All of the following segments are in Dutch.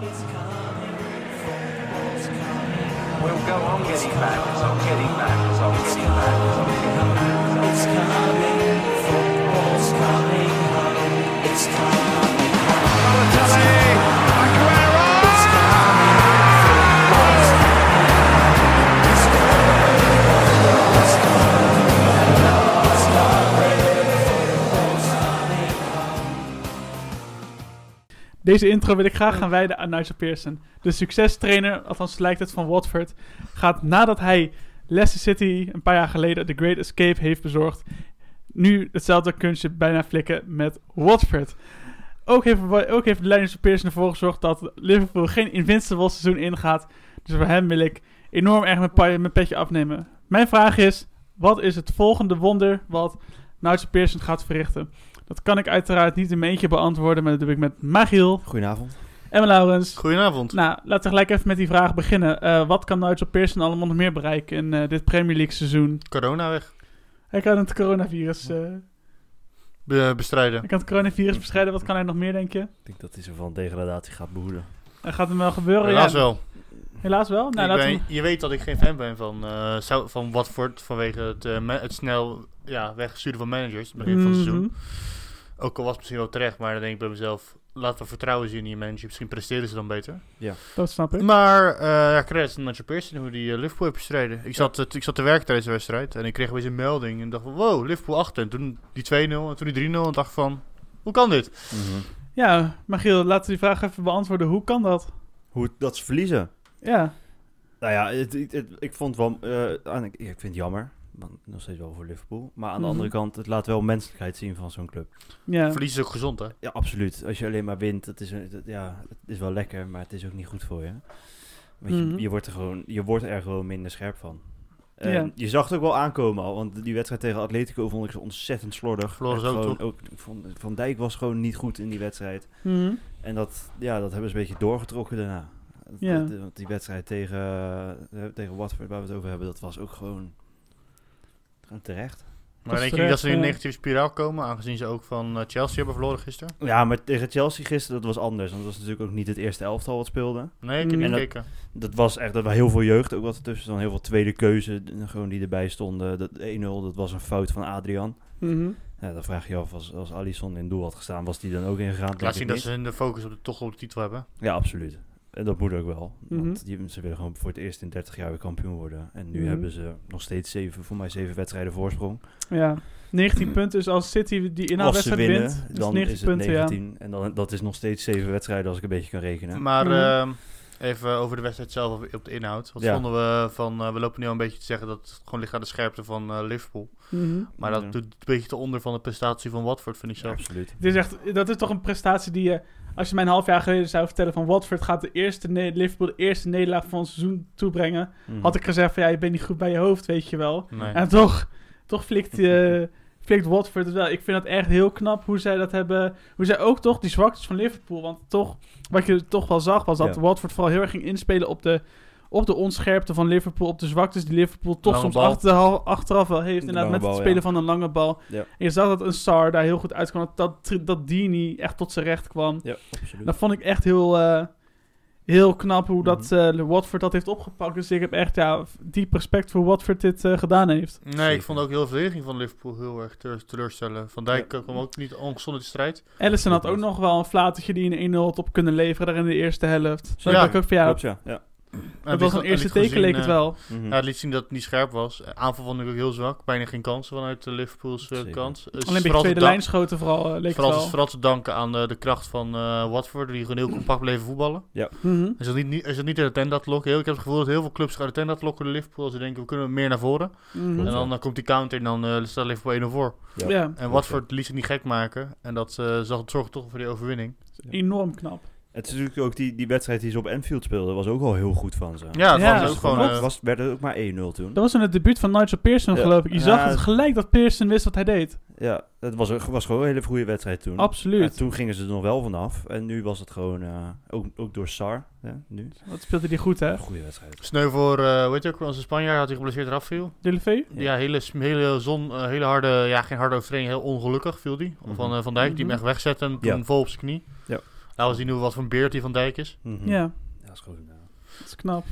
We'll go on getting back, on getting back, on getting back, on getting back, it's on Deze intro wil ik graag gaan wijden aan Nigel Pearson. De succestrainer, althans lijkt het van Watford, gaat nadat hij Leicester City een paar jaar geleden de Great Escape heeft bezorgd, nu hetzelfde kunstje bijna flikken met Watford. Ook heeft, ook heeft van Pearson ervoor gezorgd dat Liverpool geen invincible seizoen ingaat. Dus voor hem wil ik enorm erg mijn petje afnemen. Mijn vraag is, wat is het volgende wonder wat Nigel Pearson gaat verrichten? Dat kan ik uiteraard niet in mijn eentje beantwoorden, maar dat doe ik met Magiel Goedenavond. en Laurens. Goedenavond. Nou, laten we gelijk even met die vraag beginnen. Eh, wat kan Nigel Pearson allemaal nog meer bereiken in eh, dit Premier League seizoen? Corona weg. Hij kan het coronavirus, eh, Be- bestrijden. hij kan het coronavirus bestrijden. Wat kan hij nog meer, denk je? Ik denk dat hij zo van degradatie gaat behoeden. Eh, gaat hem wel gebeuren? Helaas ja. wel. Helaas wel? Nou, ik laten ben- we... Je weet dat ik geen fan ben van, eh, van Watford vanwege het, eh, het snel ja, wegsturen van managers. Het begin van het seizoen. Mhm. Ook al was het misschien wel terecht, maar dan denk ik bij mezelf... Laten we vertrouwen zien in die manager. Misschien presteren ze dan beter. Dat snap ik. Maar uh, ja, credits aan Nigel Pearson hoe die eh, Liverpool heeft bestreden. Ik zat, het- ik zat te werken tijdens de wedstrijd en ik kreeg weer een melding. En dacht van, wow, Liverpool achter. En toen die 2-0 en toen die 3-0. En dacht van, hoe kan dit? Ja, Magiel, laten we die vraag even beantwoorden. Hoe kan dat? Hoe dat ze verliezen? Ja, Nou ja, het, het- het- ik vond wel... eh, ik vind het jammer. Want nog steeds wel voor Liverpool. Maar aan de Mhm. andere kant, het laat wel menselijkheid zien van zo'n club. ja. Verlies is ook gezond, hè? Ja, absoluut. Als je alleen maar wint, dat is, dat- ja, het is wel lekker, maar het is ook niet goed voor je. Want je, Mhm. je, wordt er gewoon, je wordt er gewoon minder scherp van. Ja. Je zag het ook wel aankomen al, want die wedstrijd tegen Atletico vond ik zo ontzettend slordig. Ook, ook Van, van Dijk was gewoon niet goed in die wedstrijd. Mhm. En dat, ja, dat hebben ze een beetje doorgetrokken daarna. Ja. dat- die wedstrijd tegen, eh, tegen Watford, waar we het over hebben, dat was ook gewoon, terecht. Maar denk je niet dat ze in een terecht, negatieve spiraal komen, aangezien ze ook van eh, Chelsea hebben verloren gisteren? Ja, maar tegen Chelsea gisteren, dat was anders. Want dat was natuurlijk ook niet het eerste elftal wat speelde. Nee, ik heb niet En gekeken. Dat was echt, dat was heel veel jeugd ook wat ertussen. Dan heel veel tweede keuze, eh, gewoon die erbij stonden. Dat 1-0, dat was een fout van Adrian. Mhm. Ja, dan vraag je je af, als, als Alisson in doel had gestaan, was die dan ook ingegaan? Denk Laat zien dat niet. ze de focus op de, toch op de titel hebben. Ja, absoluut. En dat moet ook wel. Mhm. Want die, ze willen gewoon voor het eerst in 30 jaar weer kampioen worden. En nu Mhm. hebben ze nog steeds zeven, voor mij zeven wedstrijden voorsprong. Ja. 19 punten, dus als City die inhaalwedstrijd winnen, wint, is dan 19 is het punten, 19. En dan, dat is nog steeds zeven wedstrijden als ik een beetje kan rekenen. Maar Mhm. ehm, even over de wedstrijd zelf, op- de inhoud. Wat Ja. vonden we van, eh, we lopen nu al een beetje te zeggen dat het gewoon ligt aan de scherpte van eh, Liverpool. Mhm. Maar dat Ja. doet een beetje te onder van de prestatie van Watford, vind ik Ja, zelf. absoluut. Het is echt, dat is toch een prestatie die je, als je mij een half jaar geleden zou vertellen van Watford gaat de eerste Liverpool de eerste nederlaag van het seizoen toebrengen, Mhm. had ik gezegd van ja, je bent niet goed bij je hoofd, weet je wel. Nee. En toch, toch flikt, eh flikt Watford het wel. Ik vind dat echt heel knap hoe zij dat hebben, hoe zij ook toch die zwaktes van Liverpool, want toch, wat je toch wel zag was dat Ja. Watford vooral heel erg ging inspelen op de op de onscherpte van Liverpool, op de zwaktes die Liverpool toch Lange soms bal. achter, achteraf wel heeft. De Inderdaad, met het spelen ja. van een lange bal. Ja. En je zag dat een Sar daar heel goed uitkwam. Dat, dat, dat Dini echt tot zijn recht kwam. Ja, absoluut. Dat vond ik echt heel, eh, heel knap hoe dat Mhm. eh, Watford dat heeft opgepakt. Dus ik heb echt ja, diep respect voor Watford dit eh, gedaan heeft. Nee, Zeker. ik vond ook heel de verdediging van Liverpool heel erg te- teleurstellen. Van Dijk kwam ook niet ongezond in de strijd. Ellison had ook nog wel een flatertje die een 1-0 had op kunnen leveren daar in de eerste helft. Zo Ja, ik ook van ja, Klopt, ja. ja. Dat was een eerste teken leek het zien, eh, wel. Mhm. Ja, het liet zien dat het niet scherp was. Eh, Aanval vond ik ook heel zwak. Bijna geen kansen vanuit de Liverpool's eh, Zeker. kant. Dus Alleen vooral te tweede dank- lijnschoten vooral eh, leek het Vooral, wel. vooral te danken aan eh, de kracht van eh, Watford, die gewoon heel compact bleven voetballen. Mhm. Er zat niet, niet, niet uit de tent lokken. Heel- Ik heb het gevoel dat heel veel clubs uit de tent lokken de Liverpool. Als ze denken, we kunnen meer naar voren. Mhm. En dan eh, komt die counter en dan eh, staat Liverpool 1-0 voor. Ja. Ja, En Watford liet zich niet gek maken. En dat eh, zag, zorgde toch voor die overwinning. enorm knap. Het is natuurlijk ook die, die wedstrijd die ze op Anfield speelden, was ook wel heel goed van ze. Ja, het Ja, was ook gewoon... eh, was, werd het ook maar 1-0 toen. Dat was in het debuut van Nigel Pearson, Ja. geloof ik. Je Ja, zag het gelijk dat Pearson wist wat hij deed. Ja, het was, een- was gewoon een hele goede wedstrijd toen. Absoluut. En toen gingen ze er nog wel vanaf. En nu was het gewoon, eh, ook, ook door Sar, hè, nu. Wat speelde hij goed, hè? Een goede wedstrijd. Sneu voor, eh hoe heet je ook, onze Spanjaard had hij geblesseerd eraf viel. Delevee? Ja, hele, hele, zon, eh, hele harde, ja, geen harde overtreding, heel ongelukkig viel die. Mhm. Van, eh, van Dijk, die hem Mhm. echt wegzette en Ja. toen vol op zijn knie. Laten we zien hoe wat voor een beert die Van Dijk is. Mhm. Ja, Ja, dat is goed. ja. dat is knap.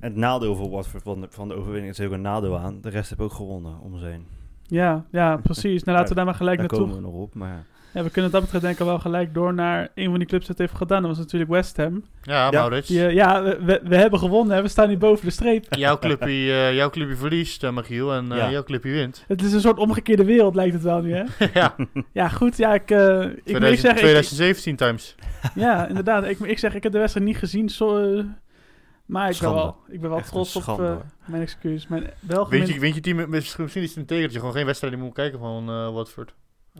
En het nadeel voor Watford van de, van de overwinning is ook een nadeel aan. De rest heeft ook gewonnen om heen. Ja, ja, precies. Nou, laten we daar maar gelijk Daar naartoe. komen we nog op. Maar Ja, we kunnen dat betreft denk ik wel gelijk door naar een van die clubs dat heeft gedaan. Dat was natuurlijk West Ham. Ja, Ja. Maurits. Die, eh, ja, we, hebben gewonnen. Hè. We staan nu boven de streep. Jouw clubje, eh, jouw clubje verliest, eh, Michiel, en eh, Ja. jouw clubje wint. Het is een soort omgekeerde wereld, lijkt het wel nu, hè? ja, Ja, goed. Ja, ik, eh, ik moet ik 2000 zeggen... ik- 2017 times. ja, inderdaad. Ik, ik zeg, ik heb de wedstrijd niet gezien. Zo, maar ik ben, wel, ik ben wel Echt trots op schande, mijn excuus. Mijn wel Wint je, wint je team, misschien misschien is het een teken dat je gewoon geen wedstrijd meer moet kijken van eh, Watford.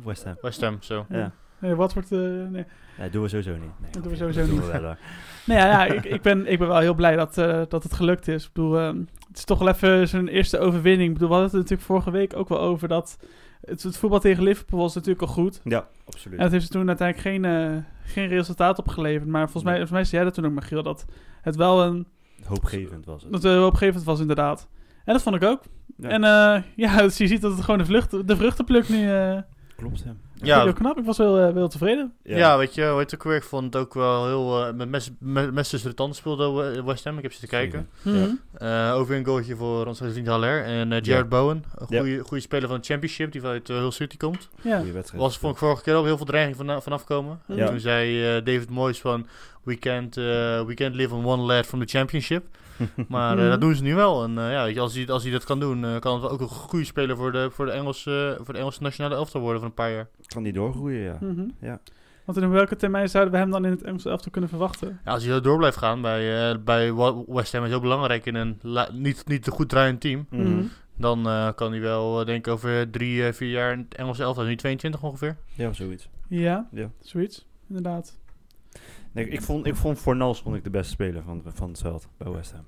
West Ham. West Ham, zo. Ja. Nee, wat wordt... eh, nee. Nee, doen we sowieso niet. Nee, Dat doen we sowieso doen niet. we wel, hoor. Nou ja, ja ik, ik, ben, ik ben wel heel blij dat, eh, dat het gelukt is. Ik bedoel, ehm, het is toch wel even zijn eerste overwinning. Ik bedoel, we hadden het natuurlijk vorige week ook wel over dat... Het, het voetbal tegen Liverpool was natuurlijk al goed. Ja, absoluut. En dat heeft ze toen uiteindelijk geen, eh, geen resultaat opgeleverd. Maar volgens mij, Nee. volgens mij zei jij dat toen ook, Michiel, dat het wel een... Hoopgevend was het. Dat het opgevend was, inderdaad. En dat vond ik ook. Ja, En eh, ja, dus je ziet dat het gewoon de, vlucht, de vruchten plukt nu. Eh klopt, ja. Ja, heel knap. Ik was wel, eh, wel tevreden. Ja. weet je, weet ook weer, ik vond het ook wel heel, eh, met mes, mes, mes tussen de tanden speelde We- West Ham, ik heb zitten kijken. Mhm. Ja. Eh over een goaltje voor onze vriend Haller en eh, Jared Ja. Bowen, een Ja. goede goede speler van de Championship, die uit uh, Hull City komt. Ja. Was vond ik vorige keer ook heel veel dreiging van, vanaf komen. Ja. Toen zei eh, David Moyes van, we can't, eh, we can't live on one lad from the Championship. Maar eh, dat doen ze nu wel. En eh, ja, weet je, als, hij, als hij dat kan doen, eh, kan het wel ook een goede speler voor de, voor, de Engelse, voor de Engelse nationale elftal worden van een paar jaar. Kan die doorgroeien, ja. Mhm. Ja. Want in welke termijn zouden we hem dan in het Engelse elftal kunnen verwachten? Ja, als hij zo door blijft gaan bij, eh, bij West Ham is heel belangrijk in een niet, niet te goed draaiend team. Mhm. Mhm. Dan eh, kan hij wel, denk ik, over drie, eh, vier jaar in het Engelse elftal. Nu 22 ongeveer. Ja, zoiets. Ja, Ja. zoiets. Inderdaad. Nee, ik vond, ik vond Fornals vond ik de beste speler van, van het veld bij West Ham.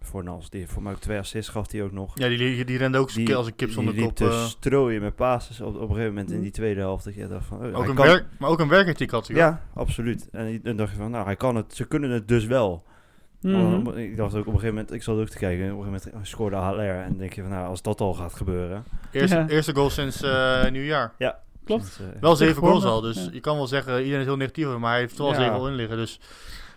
Fornals, die voor mij ook twee assists gaf hij ook nog. Ja, die, die, die rende ook Die- als een kip zonder die kop. liep te eh. strooien met passes op, op een gegeven moment in die tweede helft. Dat je dacht van, oh, ook een kan- werk, maar ook een werkethiek had hij. Ja, absoluut. En die- dan dacht je van, nou, hij kan het. Ze kunnen het dus wel. Mhm. Ik dacht ook op een gegeven moment, ik zat ook te kijken, op een gegeven moment scoorde Haller. En dan denk je van, nou, als dat al gaat gebeuren. Eerste, Ja. eerste goal sinds eh nieuwjaar. Klopt. sinds, eh, Wel zeven goals al, dus ja. je kan wel zeggen, iedereen is heel negatief over, maar hij heeft wel Ja. zeven al in liggen. Dus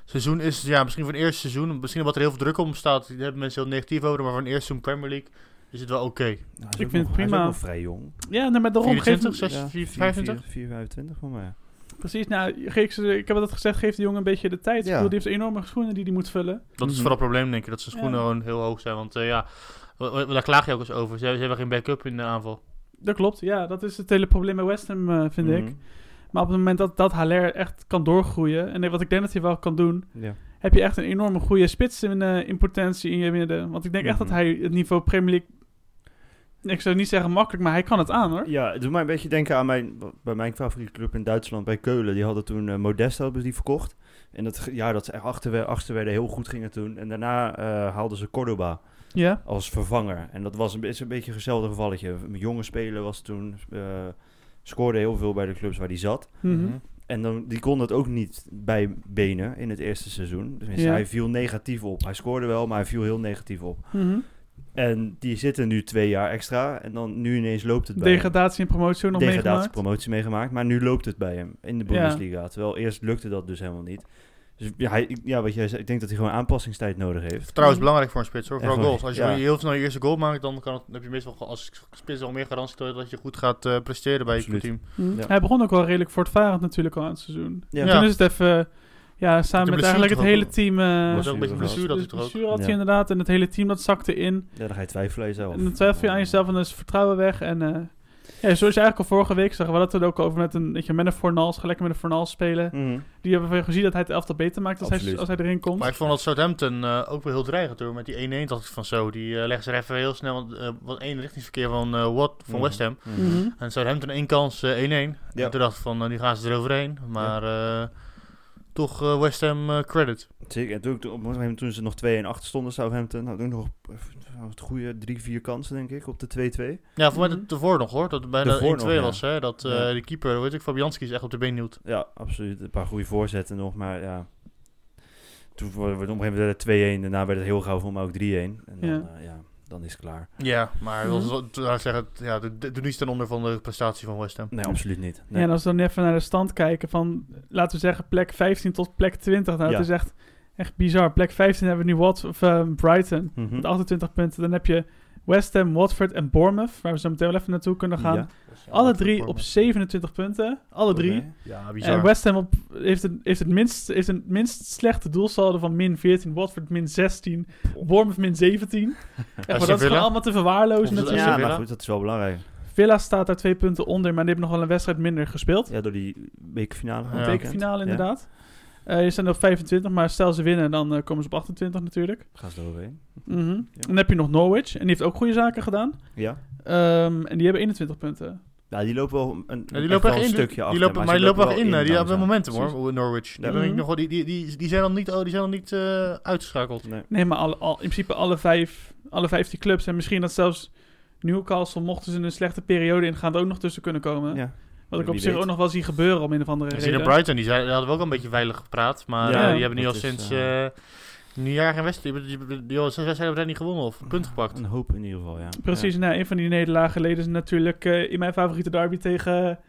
seizoen is, ja, misschien voor een eerste seizoen, misschien wat er heel veel druk om staat, daar hebben mensen heel negatief over, maar voor een eerste seizoen Premier League is het wel oké. nou, hij Ik ook vind nog- het Hij is prima. ook nog vrij jong. Ja, nee, maar daarom geeft 24, hem- 6, 4, 4, 25? 4, 25 voor mij. Precies, nou, geef ze- ik heb dat gezegd, geef de jongen een beetje de tijd. Ja. Ik bedoel, die heeft enorme schoenen die hij moet vullen. Dat is Mhm. vooral het probleem, denk ik, dat zijn schoenen Ja. gewoon heel hoog zijn. Want eh, ja, daar klaag je ook eens over. Ze, ze hebben geen backup in de aanval. Dat klopt, ja. Dat is het hele probleem bij West Ham, eh, vind ik. Mhm. Maar op het moment dat, dat Haller echt kan doorgroeien... en wat ik denk dat hij wel kan doen... Ja. heb je echt een enorme goede spits in, eh, in potentie in je midden. Want ik denk echt Mhm. dat hij het niveau Premier League... Ik zou niet zeggen makkelijk, maar hij kan het aan, hoor. Ja, het doet mij een beetje denken aan mijn, bij mijn favoriete club in Duitsland, bij Keulen. Die hadden toen eh, Modesto die verkocht. En dat jaar dat ze echt achter, achter werden heel goed gingen toen. En daarna haalden ze Cordoba Ja. als vervanger. En dat was een, is een beetje hetzelfde gevalletje. Een jonge speler was toen, eh, scoorde heel veel bij de clubs waar hij zat. Mhm. En dan, die kon het ook niet bij benen in het eerste seizoen. Dus Ja. hij viel negatief op. Hij scoorde wel, maar hij viel heel negatief op. Mhm. En die zitten nu twee jaar extra. En dan nu ineens loopt het bij hem. Degradatie en promotie ook nog Degradatie, meegemaakt. promotie meegemaakt. Maar nu loopt het bij hem in de Ja. Bundesliga. Terwijl eerst lukte dat dus helemaal niet. Dus ja, hij, ja, wat jij zei, ik denk dat hij gewoon aanpassingstijd nodig heeft. Vertrouwen is Mhm. belangrijk voor een spits hoor, vooral gewoon, goals. Als je ja. heel snel je eerste goal maakt, dan kan het, dan heb je meestal als spits al meer garantie dat- dat je goed gaat eh, presteren bij je team. Mhm. Ja. Hij begon ook wel redelijk voortvarend natuurlijk al aan het seizoen. Ja. En Ja. Toen is het even... Ja, samen met eigenlijk het hele team... eh, was ook een beetje blessure blessure dat hij dus toch ook. blessure had Ja. hij inderdaad. En het hele team dat zakte in. Ja, dan ga je twijfelen aan jezelf. En dan twijfel je aan jezelf en dan is het vertrouwen weg. En eh, ja, zoals je eigenlijk al vorige week zag, we hadden het er ook over met een, weet je, met een Fornals, gelijk met een Fornals spelen. Mhm. Die hebben we gezien dat hij het elftal beter maakt als, hij, als hij erin komt. Maar ik vond dat Southampton eh, ook wel heel dreigend hoor. Met die 1-1 dacht ik van zo, die eh leggen ze er even heel snel eh, wat één richtingsverkeer van, eh Watt, van Mhm. West Ham. Mhm. En Southampton één kans, eh, 1-1. Ja. En toen dacht ik van, die gaan ze eroverheen. Maar eh, toch eh, West Ham eh, credit. Zeker. En toen, toen, op een gegeven moment toen ze nog 2 en 8 stonden, Southampton, hadden ook nog eh, het goede drie, vier kansen, denk ik, op de 2-2. Ja, voor mij de- tevoren nog hoor. Dat het bijna 1-2 Daarvoor nog, ja. was. Hè? Dat eh Ja. de keeper, weet ik, Fabianski is echt op de been hield. Ja, absoluut. Een paar goede voorzetten nog, maar ja. Toen werd het op een gegeven moment werd het 2-1, daarna werd het heel gauw voor mij ook 3-1. En dan, Ja. ja. Dan is het klaar. Ja, maar Mhm. mm -hmm. zeggen, ja, doe niets ten onder van de prestatie van West Ham. Nee, absoluut niet. Ja, en als we dan even naar de stand kijken van, laten we zeggen, plek 15 tot plek 20. Nou, Ja. het is echt, echt bizar. Plek 15 hebben we nu Wat, of, eh, Brighton Mhm. met 28 punten. Dan heb je West Ham, Watford en Bournemouth, waar we zo meteen wel even naartoe kunnen gaan. Ja. Alle drie op 27 punten. Alle drie. Ja, bizar. En West Ham op, heeft, het, heeft, het minst, heeft een minst slechte doelsaldo van min 14. Watford min 16. Bournemouth min 17. Echt, maar dat is gewoon allemaal te verwaarlozen het natuurlijk. Ja, maar goed, dat is wel belangrijk. Villa staat daar twee punten onder, maar die hebben nog wel een wedstrijd minder gespeeld. Ja, door die bekerfinale. het Ja. bekerfinale Ja. Eh je staan op 25, maar stel ze winnen, dan eh, komen ze op 28 natuurlijk. Gaan ze eroverheen. Mhm. Dan heb je nog Norwich, en die heeft ook goede zaken gedaan. Ja. Ehm, en die hebben 21 punten. Ja, die lopen wel een, Ja, echt die wel lopen een in. stukje Die achter. lopen, maar ze die lopen wel in. Die hebben Precies. hoor, Norwich. Daar ben ik nog wel, die, die, die, die zijn nog niet, oh, die zijn nog niet eh, uitgeschakeld. Nee. Nee, maar alle, al, in principe alle, vijf, alle 15 clubs. En misschien dat zelfs Newcastle, mochten ze in een slechte periode ingaan, er ook nog tussen kunnen komen. Ja. Wat ik op zich weet. ook nog wel zie gebeuren om een of andere We zien reden. de Brighton, die, zei, die hadden we ook al een beetje veilig gepraat. Maar Ja, eh, die hebben nu al is, sinds eh, eh nieuwjaar geen wedstrijd. Die, hebben- die, die, die, al zes wedstrijden hebben niet gewonnen of een punt gepakt. Een hoop in ieder geval, ja. Precies, nou, een van die nederlagen leden ze natuurlijk eh, in mijn favoriete derby tegen,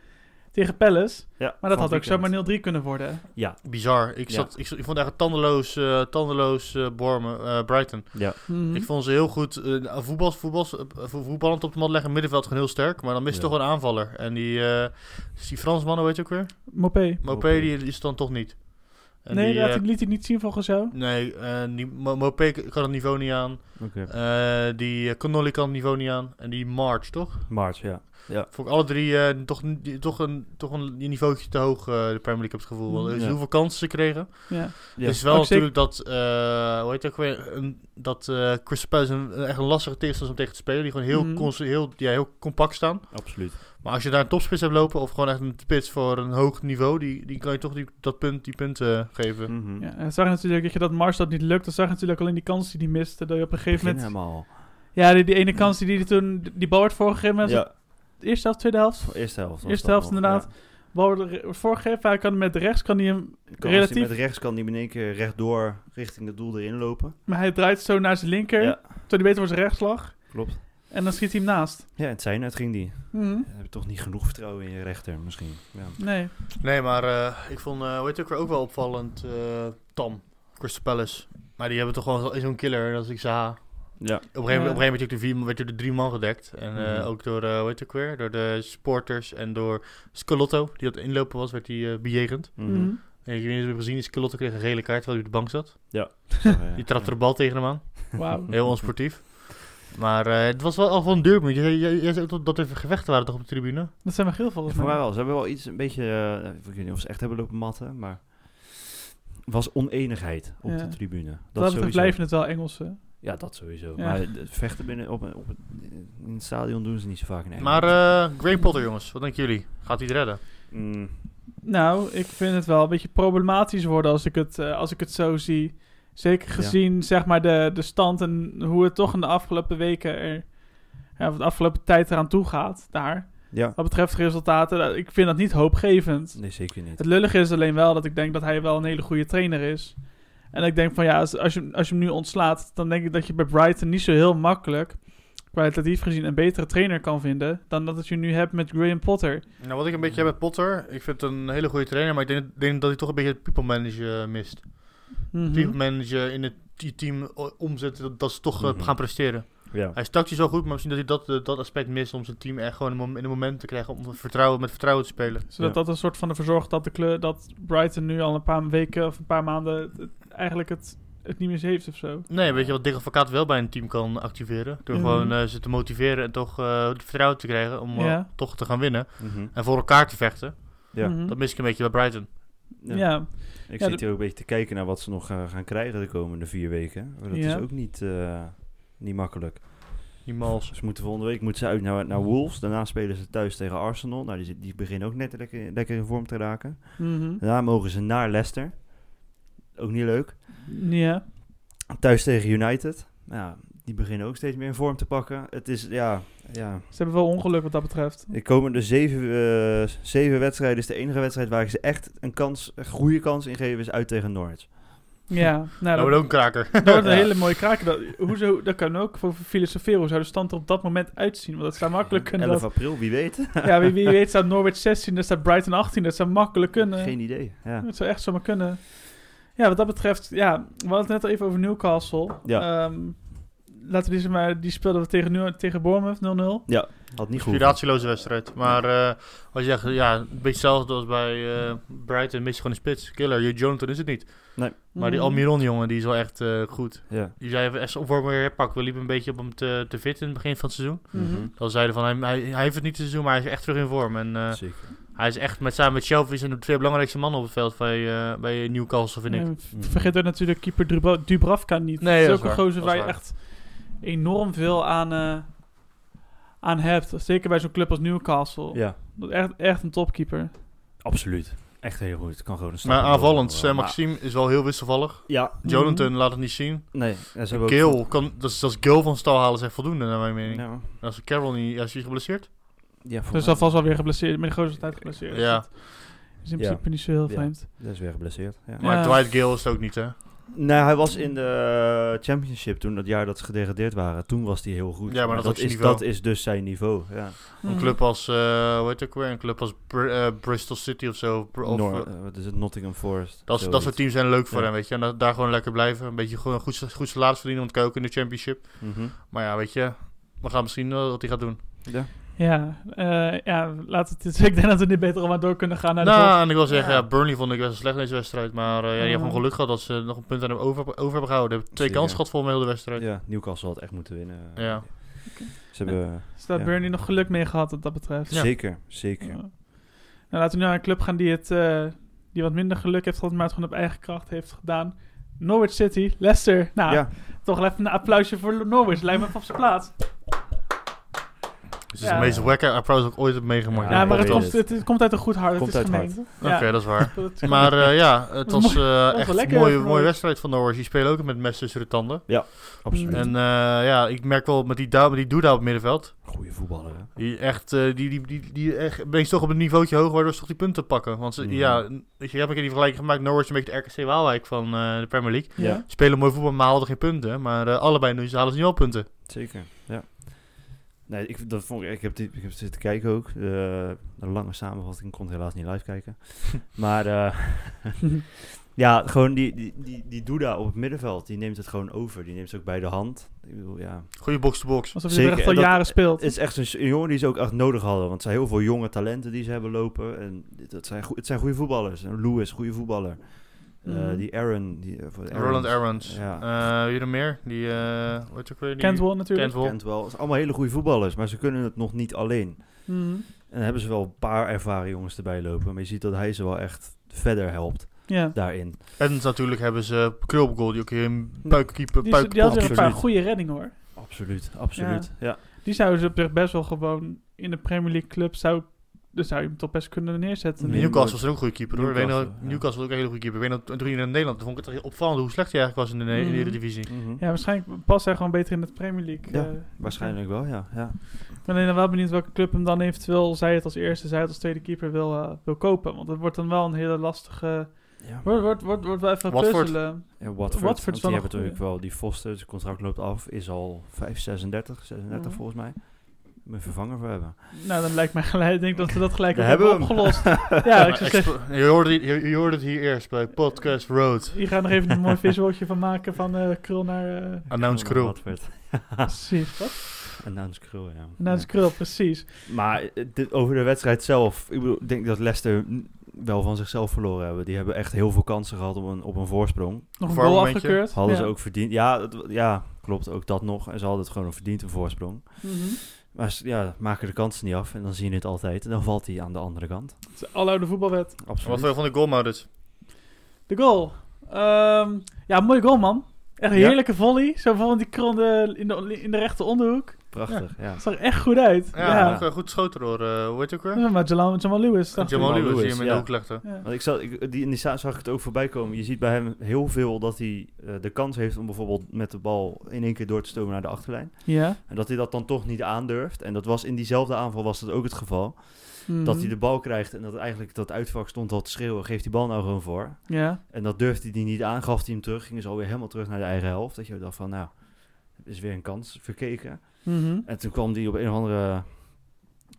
tegen Palace. Ja, Maar dat had ook zomaar 0-3 kunnen worden. Ja, Bizar. Ik, Ja. zat, ik, ik vond een tandeloos, eh tandeloos eh, Bournemouth, eh, Brighton. ja. Mhm. Ik vond ze heel goed. eh voetbal, voetbal, vo- voetballend op de mat leggen. Middenveld gewoon heel sterk. Maar dan mist Ja. toch een aanvaller. En die, eh is die Fransman, hoe weet je ook weer? Mopé. Mopé, die, die is dan toch niet. En Nee, die, dat eh, liet hij niet zien volgens jou. Nee, eh, die Mo- Mopé kan het niveau niet aan. Oké. Eh, die Connolly kan het niveau niet aan. En die March, toch? Maart, ja. Ja. Vond ik alle drie eh, toch, die- toch, een, toch een niveautje te hoog, eh, de Premier League, heb ik het gevoel. Want, Mm, dus ja. hoeveel kansen ze kregen. Ja. Ja. Het is wel Ook zeker- natuurlijk dat, eh hoe heet het ook weer, een, dat eh Crystal Palace een, echt een lastige tegenstander is om tegen te spelen. Die gewoon heel, Mhm. cons- heel, ja, heel compact staan. Absoluut. Maar als je daar een topspits hebt lopen, of gewoon echt een spits voor een hoog niveau, die, die kan je toch die, dat punt, die punten geven. Mhm. Ja, en dan zag je natuurlijk dat, je dat Mars dat niet lukt. Dan zag je natuurlijk alleen die kans die hij miste. Dat je op een gegeven moment... helemaal. Ja, die, die ene kans die hij toen... Die bal werd voorgegeven. Ja. Eerste helft, tweede helft? eerste helft. Eerste helft inderdaad. ja. Bal wordt wordt voorgegeven. Hij kan met rechts kan hij hem... Kan, hij Relatief- met rechts kan die in één keer rechtdoor richting het doel erin lopen. Maar hij draait zo naar zijn linker. Ja, Terwijl hij beter voor zijn rechts lag. klopt. En dan schiet hij hem naast. Ja, het zijn het ging die. Mhm. Je hebt toch niet genoeg vertrouwen in je rechter misschien. Ja. Nee. Nee, maar eh, ik vond, eh hoe heet het ook weer, ook wel opvallend, eh, Tam, Crystal Palace. Maar die hebben toch gewoon zo- zo'n killer, dat is ik Ja. Op een gegeven moment, Ja. op een gegeven moment werd, je vier, werd je de drie man gedekt. En eh, Mhm. ook door, eh hoe heet het ook weer, door de supporters en door Scalotto, die dat inlopen was, werd hij eh, bejegend. mhm. Mhm. En ik weet niet of je hebt gezien, Scalotto kreeg een gele kaart terwijl hij op de bank zat. Ja. Die trapte de bal tegen hem aan. Wauw. Heel onsportief. Maar eh, het was wel al van een derby. Jij, zei ook dat- dat er gevechten waren toch op de tribune? Dat zijn wel geel volgens Voor mij wel. Ze hebben wel iets een beetje... ik weet niet of ze echt hebben lopen matten, maar... Was oneenigheid op Ja. de tribune. Dat, Dat blijven het wel Engelsen. Ja, dat sowieso. Ja. Maar het vechten binnen op, op het, in het stadion doen ze niet zo vaak in Maar Engeland. eh Graham Potter, jongens, wat denken jullie? Gaat hij het redden? Mm, Nou, ik vind het wel een beetje problematisch worden als ik het, eh, als ik het zo zie. Zeker gezien zeg maar de, de stand en hoe het toch in de afgelopen weken er, ja, of de afgelopen tijd eraan toe gaat daar. ja, Wat betreft resultaten, dat- ik vind dat niet hoopgevend. nee, zeker niet. Het lullige is alleen wel dat ik denk dat hij wel een hele goede trainer is. En ik denk van ja, als, als, je, als je hem nu ontslaat, dan denk ik dat je bij Brighton niet zo heel makkelijk, kwalitatief gezien, een betere trainer kan vinden dan dat het je nu hebt met Graham Potter. Nou, wat ik een beetje heb met Potter, ik vind het een hele goede trainer, maar ik denk, denk dat hij toch een beetje het people manager mist. Mhm. People manager in het team o- omzetten, dat, dat ze toch eh, Mhm. gaan presteren. Ja. Hij is tactisch wel goed, maar misschien dat hij dat, eh, dat aspect mist om zijn team echt gewoon in een moment te krijgen om vertrouwen, met vertrouwen te spelen. Zodat Ja. dat een soort van ervoor zorgt dat, de kleur, dat Brighton nu al een paar weken of een paar maanden het- eigenlijk het, het niet meer heeft of zo. Nee, weet je wat Dick Advocaat wel bij een team kan activeren? Door Mhm. gewoon eh, ze te motiveren en toch eh, het vertrouwen te krijgen om Ja. toch te gaan winnen. Mhm. En voor elkaar te vechten. Ja. Mhm. Dat mis ik een beetje bij Brighton. Ja. ja. Ik Ja, zit hier ook een beetje te kijken naar wat ze nog gaan krijgen de komende vier weken. Maar dat Ja. is ook niet, eh, niet makkelijk. Die mals. Ze moeten volgende week moeten ze uit naar, naar Wolves. Daarna spelen ze thuis tegen Arsenal. Nou, die, zit- die beginnen ook net lekker, lekker in vorm te raken. Mhm. Daarna mogen ze naar Leicester. Ook niet leuk. ja. Thuis tegen United. Nou, die beginnen ook steeds meer in vorm te pakken. Het is, ja, ja. Ze hebben wel ongeluk wat dat betreft. De komende zeven, eh, zeven wedstrijden is de enige wedstrijd waar ik ze echt een kans, een goede kans in geven, is uit tegen Norwich. Ja, nou, Dat dat, wordt ook een kraker. dat wordt een Ja. hele mooie kraak. Dat, hoe zo, dat kan ook voor filosoferen. Hoe zou de stand er op dat moment uitzien? Want dat zou makkelijk kunnen. 11 Dat, april, wie weet. ja, wie, wie weet staat Norwich 16, daar staat Brighton 18. Dat zou makkelijk kunnen. Geen idee. Ja. Het zou echt zomaar kunnen. Ja, wat dat betreft, ja, we hadden het net al even over Newcastle. Ja. Ehm, laten we die, maar, die speelden we tegen, Nu- tegen Bournemouth 0-0. ja, had niet goed. Inspiratieloze wedstrijd. Maar eh als je zegt, ja, een beetje hetzelfde als bij eh Brighton, mis je gewoon een spits. Killer, je Jonathan is het niet. Maar die Mhm. Almiron, jongen, die is wel echt eh, goed. Ja. Die zei even echt op voor weer pak. We liepen een beetje op hem te, te fit in het begin van het seizoen. Mhm. Dan zeiden van, hij, hij, hij heeft het niet te seizoen, maar hij is echt terug in vorm. En eh, Zeker. hij is echt, met, samen met Shelby, zijn de twee belangrijkste mannen op het veld bij, eh, bij Newcastle, vind ik. Vergeet ook natuurlijk keeper Dubra- Dubravka niet. Nee, dat is dat ook is een waar. gozer waar je waar. echt enorm veel aan, eh, aan hebt. Zeker bij zo'n club als Newcastle. Ja, Dat is Echt, echt een topkeeper. absoluut. Echt heel goed. Het kan gewoon een stap Maar aanvallend, worden. Sam Maar- Maxime is wel heel wisselvallig. Ja, Jonathan laat het niet zien. nee. Ja, ze hebben ook- Gale, kan, dat is als Gale van stal halen is echt voldoende, naar mijn mening. Ja, Als Carroll niet, als hij geblesseerd? ja voor Dus mij- alvast wel weer geblesseerd. Met de grootste tijd geblesseerd. Ja. Dat is in Ja. principe niet zo heel Ja. vreemd. Dat is weer geblesseerd. Ja. Ja. Maar Dwight Gale is het ook niet, hè? Nee, hij was in de Championship toen, dat jaar dat ze gedegradeerd waren. Toen was hij heel goed. Ja, maar dat is dat is dus zijn niveau. Ja. Een Mhm. club als, eh hoe heet het ook weer? Een club als Br- eh, Bristol City of zo. Of, Nor- eh, wat is het? Nottingham Forest. dat, dat soort teams zijn leuk voor Ja. hem, weet je. En da- daar gewoon lekker blijven. Een beetje gewoon een goed, goed salaris verdienen, want ook in de Championship. Mhm. Maar ja, weet je, we gaan misschien wat hij gaat doen. Ja. Ja, eh, ja laat het, ik denk dat we niet beter allemaal door kunnen gaan naar de nou, en ik wil zeggen, Ja. ja, Burnley vond ik best wel slecht in deze wedstrijd. Maar eh, ja, die hebben gewoon geluk gehad dat ze nog een punt aan hem over, over hebben gehouden. Ze hebben twee kansen gehad voor heel de wedstrijd. ja, Newcastle had echt moeten winnen. Ja. Ze hebben, Dus daar Ja. Burnley nog geluk mee gehad wat dat betreft. Ja. Zeker, zeker. Ja. Nou, laten we nu naar een club gaan die, het, eh, die wat minder geluk heeft gehad, maar het gewoon op eigen kracht heeft gedaan. Norwich City, Leicester. Nou, Ja, toch even een applausje voor Norwich. Lijkt me even op zijn plaats. Dus het is Ja. de meest wacker applaus dat ik ooit heb meegemaakt. Ja, Ja, maar het komt, het, het komt uit een goed hart. Komt het is uit. Oké, Ja. dat is waar. Maar eh, ja, het was eh, echt een mooie, mooie wedstrijd van Norwich. Die spelen ook met mes tussen de tanden. absoluut. En eh, ja, ik merk wel met die, met die Douda op het middenveld. Goeie voetballer, hè? Die echt, eh, die, die, die, die echt, ben je toch op een niveautje hoger waardoor ze toch die punten pakken. Want ze, Mhm. ja, weet je, een keer die vergelijking gemaakt. Norwich is een beetje de RKC Waalwijk van eh, de Premier League. Ja. Spelen mooi voetbal, maar haalden geen punten. Maar eh, allebei nu, ze halen ze nu wel punten. Zeker, ja. Nee, ik, dat vond ik, ik, heb die, ik heb zitten kijken ook. De, de lange samenvatting, ik kon het helaas niet live kijken. maar eh, ja, gewoon die, die, die, die Duda op het middenveld, die neemt het gewoon over. Die neemt het ook bij de hand. Ik bedoel, ja. Goeie box-to-box. Alsof je er echt al en dat- jaren speelt. Het is echt een, een jongen die ze ook echt nodig hadden. Want het zijn heel veel jonge talenten die ze hebben lopen. En het zijn, het zijn goede voetballers. En Lewis, goede voetballer. Eh, Mhm. die Aaron. Die, de Roland Aarons. Ja. Eh, wie er meer? Die, eh wat ook weer? Die, Cantwell natuurlijk. Cantwell. Kent wel. Het zijn allemaal hele goede voetballers. Maar ze kunnen het nog niet alleen. Mhm. En dan hebben ze wel een paar ervaren jongens erbij lopen. Maar je ziet dat hij ze wel echt verder helpt Ja. daarin. En natuurlijk hebben ze Krulgoal, die ook hier een puikkeeper, Die, puik, die had een paar goede reddingen hoor. Absoluut, absoluut. Ja. Die zouden ze op zich best wel gewoon in de Premier League club zou, dus zou je hem toch best kunnen neerzetten. Nee. Newcastle was ook een goede keeper hoor. Weet Newcastle, ja. Newcastle was ook een hele goede keeper. Ik weet nog, toen hij in Nederland, toen vond ik het opvallend hoe slecht hij eigenlijk was in de, in de Mhm. Eredivisie. Mhm. Ja, waarschijnlijk past hij gewoon beter in de Premier League. Ja, eh. Waarschijnlijk wel, ja. ja. Ik ben alleen wel benieuwd welke club hem dan eventueel, zij het als eerste, zij het als tweede keeper wil, eh, wil kopen. Want dat wordt dan wel een hele lastige... ja. Wordt, wordt, wordt, wordt wel even Watford. puzzelen. Ja, Watford, Watford is die hebben natuurlijk wel die Foster, zijn contract loopt af, is al 5, 36, 36 Mhm. volgens mij. Mijn vervanger voor hebben. Nou, dan lijkt mij gelijk, ik denk dat we dat gelijk ook hebben opgelost. ja, ik zou zeggen, je, hoorde, het- je, je hoorde het hier eerst bij Podcast Road. hier gaan nog even een mooi visualtje van maken van eh krul naar... eh Announce Krul. Watford. precies, wat? Announce Krul, ja. Naar Ja. krul, precies. Maar eh, dit, over de wedstrijd zelf, ik bedoel, ik denk dat Leicester wel van zichzelf verloren hebben. Die hebben echt heel veel kansen gehad op een, op een voorsprong. Nog een goal een afgekeurd. Hadden ja. ze ook verdiend. Ja, het- ja, klopt, ook dat nog. En ze hadden het gewoon verdiend, een voorsprong. Mhm. Maar ja, maken de kansen niet af en dan zie je het altijd. En dan valt hij aan de andere kant. Het is Aloude voetbalwet. Wat Absoluut. vond je van de goalmodus? De goal. Ehm, ja, mooi goal, man. Echt een Ja. heerlijke volley. Zo van die krul in de, in de, in de rechte onderhoek. Prachtig, ja. Het zag er echt goed uit. Ja, Ja. ook, goed geschoten door, eh, hoe heet het ook weer? Ja, maar Jamal, Jamal Lewis. Jamal Lewis, die hem in de hoek legde. Ja. Want ik zag, ik, die, in die za- zag ik het ook voorbij komen. Je ziet bij hem heel veel dat hij eh, de kans heeft om bijvoorbeeld met de bal in één keer door te stomen naar de achterlijn. Ja. En dat hij dat dan toch niet aandurft. En dat was in diezelfde aanval was dat ook het geval. Mhm. Dat hij de bal krijgt en dat eigenlijk dat uitvak stond al te schreeuwen. Geef die bal nou gewoon voor. Ja. En dat durfde hij niet aan. Gaf hij hem terug. Ging ze alweer helemaal terug naar de eigen helft. Dat je dacht van nou, het is weer een kans verkeken. Mhm. En toen kwam hij op een of andere,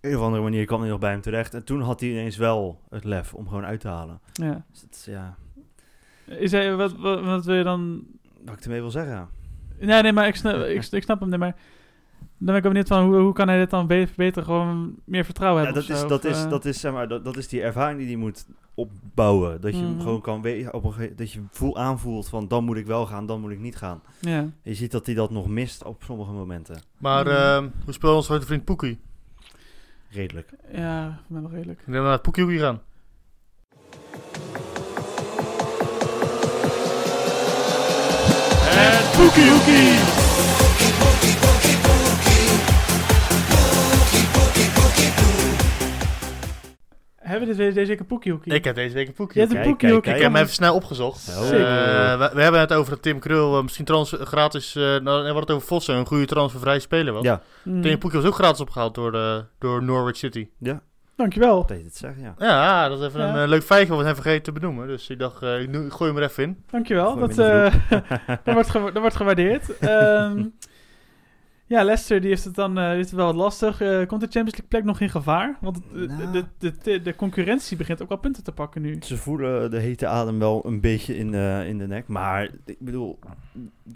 een of andere manier kwam hij nog bij hem terecht. En toen had hij ineens wel het lef om gewoon uit te halen. ja. Dus het is, ja, Is hij, wat, wat, wat wil je dan... wat ik ermee wil zeggen. Nee, nee, maar ik snap, ik, ik snap hem. Nee, maar dan ben ik ook benieuwd van hoe, hoe kan hij dit dan be- beter gewoon meer vertrouwen Ja, hebben dat, of is, zo, dat, of, is, eh, dat, is, zeg maar, dat, dat is die ervaring die hij moet opbouwen. Dat je hem Mhm. gewoon kan weten, op een dat je voel aanvoelt van dan moet ik wel gaan, dan moet ik niet gaan. Ja. Je ziet dat hij dat nog mist op sommige momenten. Maar eh, hoe speelt onze grote vriend Poekie? Redelijk. Ja, wel redelijk. Denk dat we naar het Poekie gaan. En Poekie Hebben we dit, deze week een Poekie Hoekie? Ik heb deze week een Poekie Je hebt een Kijk, Poekie kijk, Hoekie. Ik heb hem even snel opgezocht. Zo. Eh, we, we hebben het over dat Tim Krul eh, misschien trans gratis... eh nou, we hadden het over Vossen, een goede transfervrije speler was. Ja. Tim Poekie was ook gratis opgehaald door, de, door Norwich City. ja, Dankjewel. dat je het zeggen, ja. Ja, dat is even Ja. een leuk feitje wat we zijn vergeten te benoemen. Dus ik dacht, eh, ik, gooi hem er even in. Dankjewel. Dat, eh, dat, wordt dat wordt gewaardeerd. Ehm, ja, Leicester die heeft het dan eh, die heeft het wel wat lastig. Eh, komt de Champions League plek nog in gevaar? Want het- Nou. de, de, de, de concurrentie begint ook wel punten te pakken nu. Ze voelen de hete adem wel een beetje in, de in de nek. Maar ik bedoel,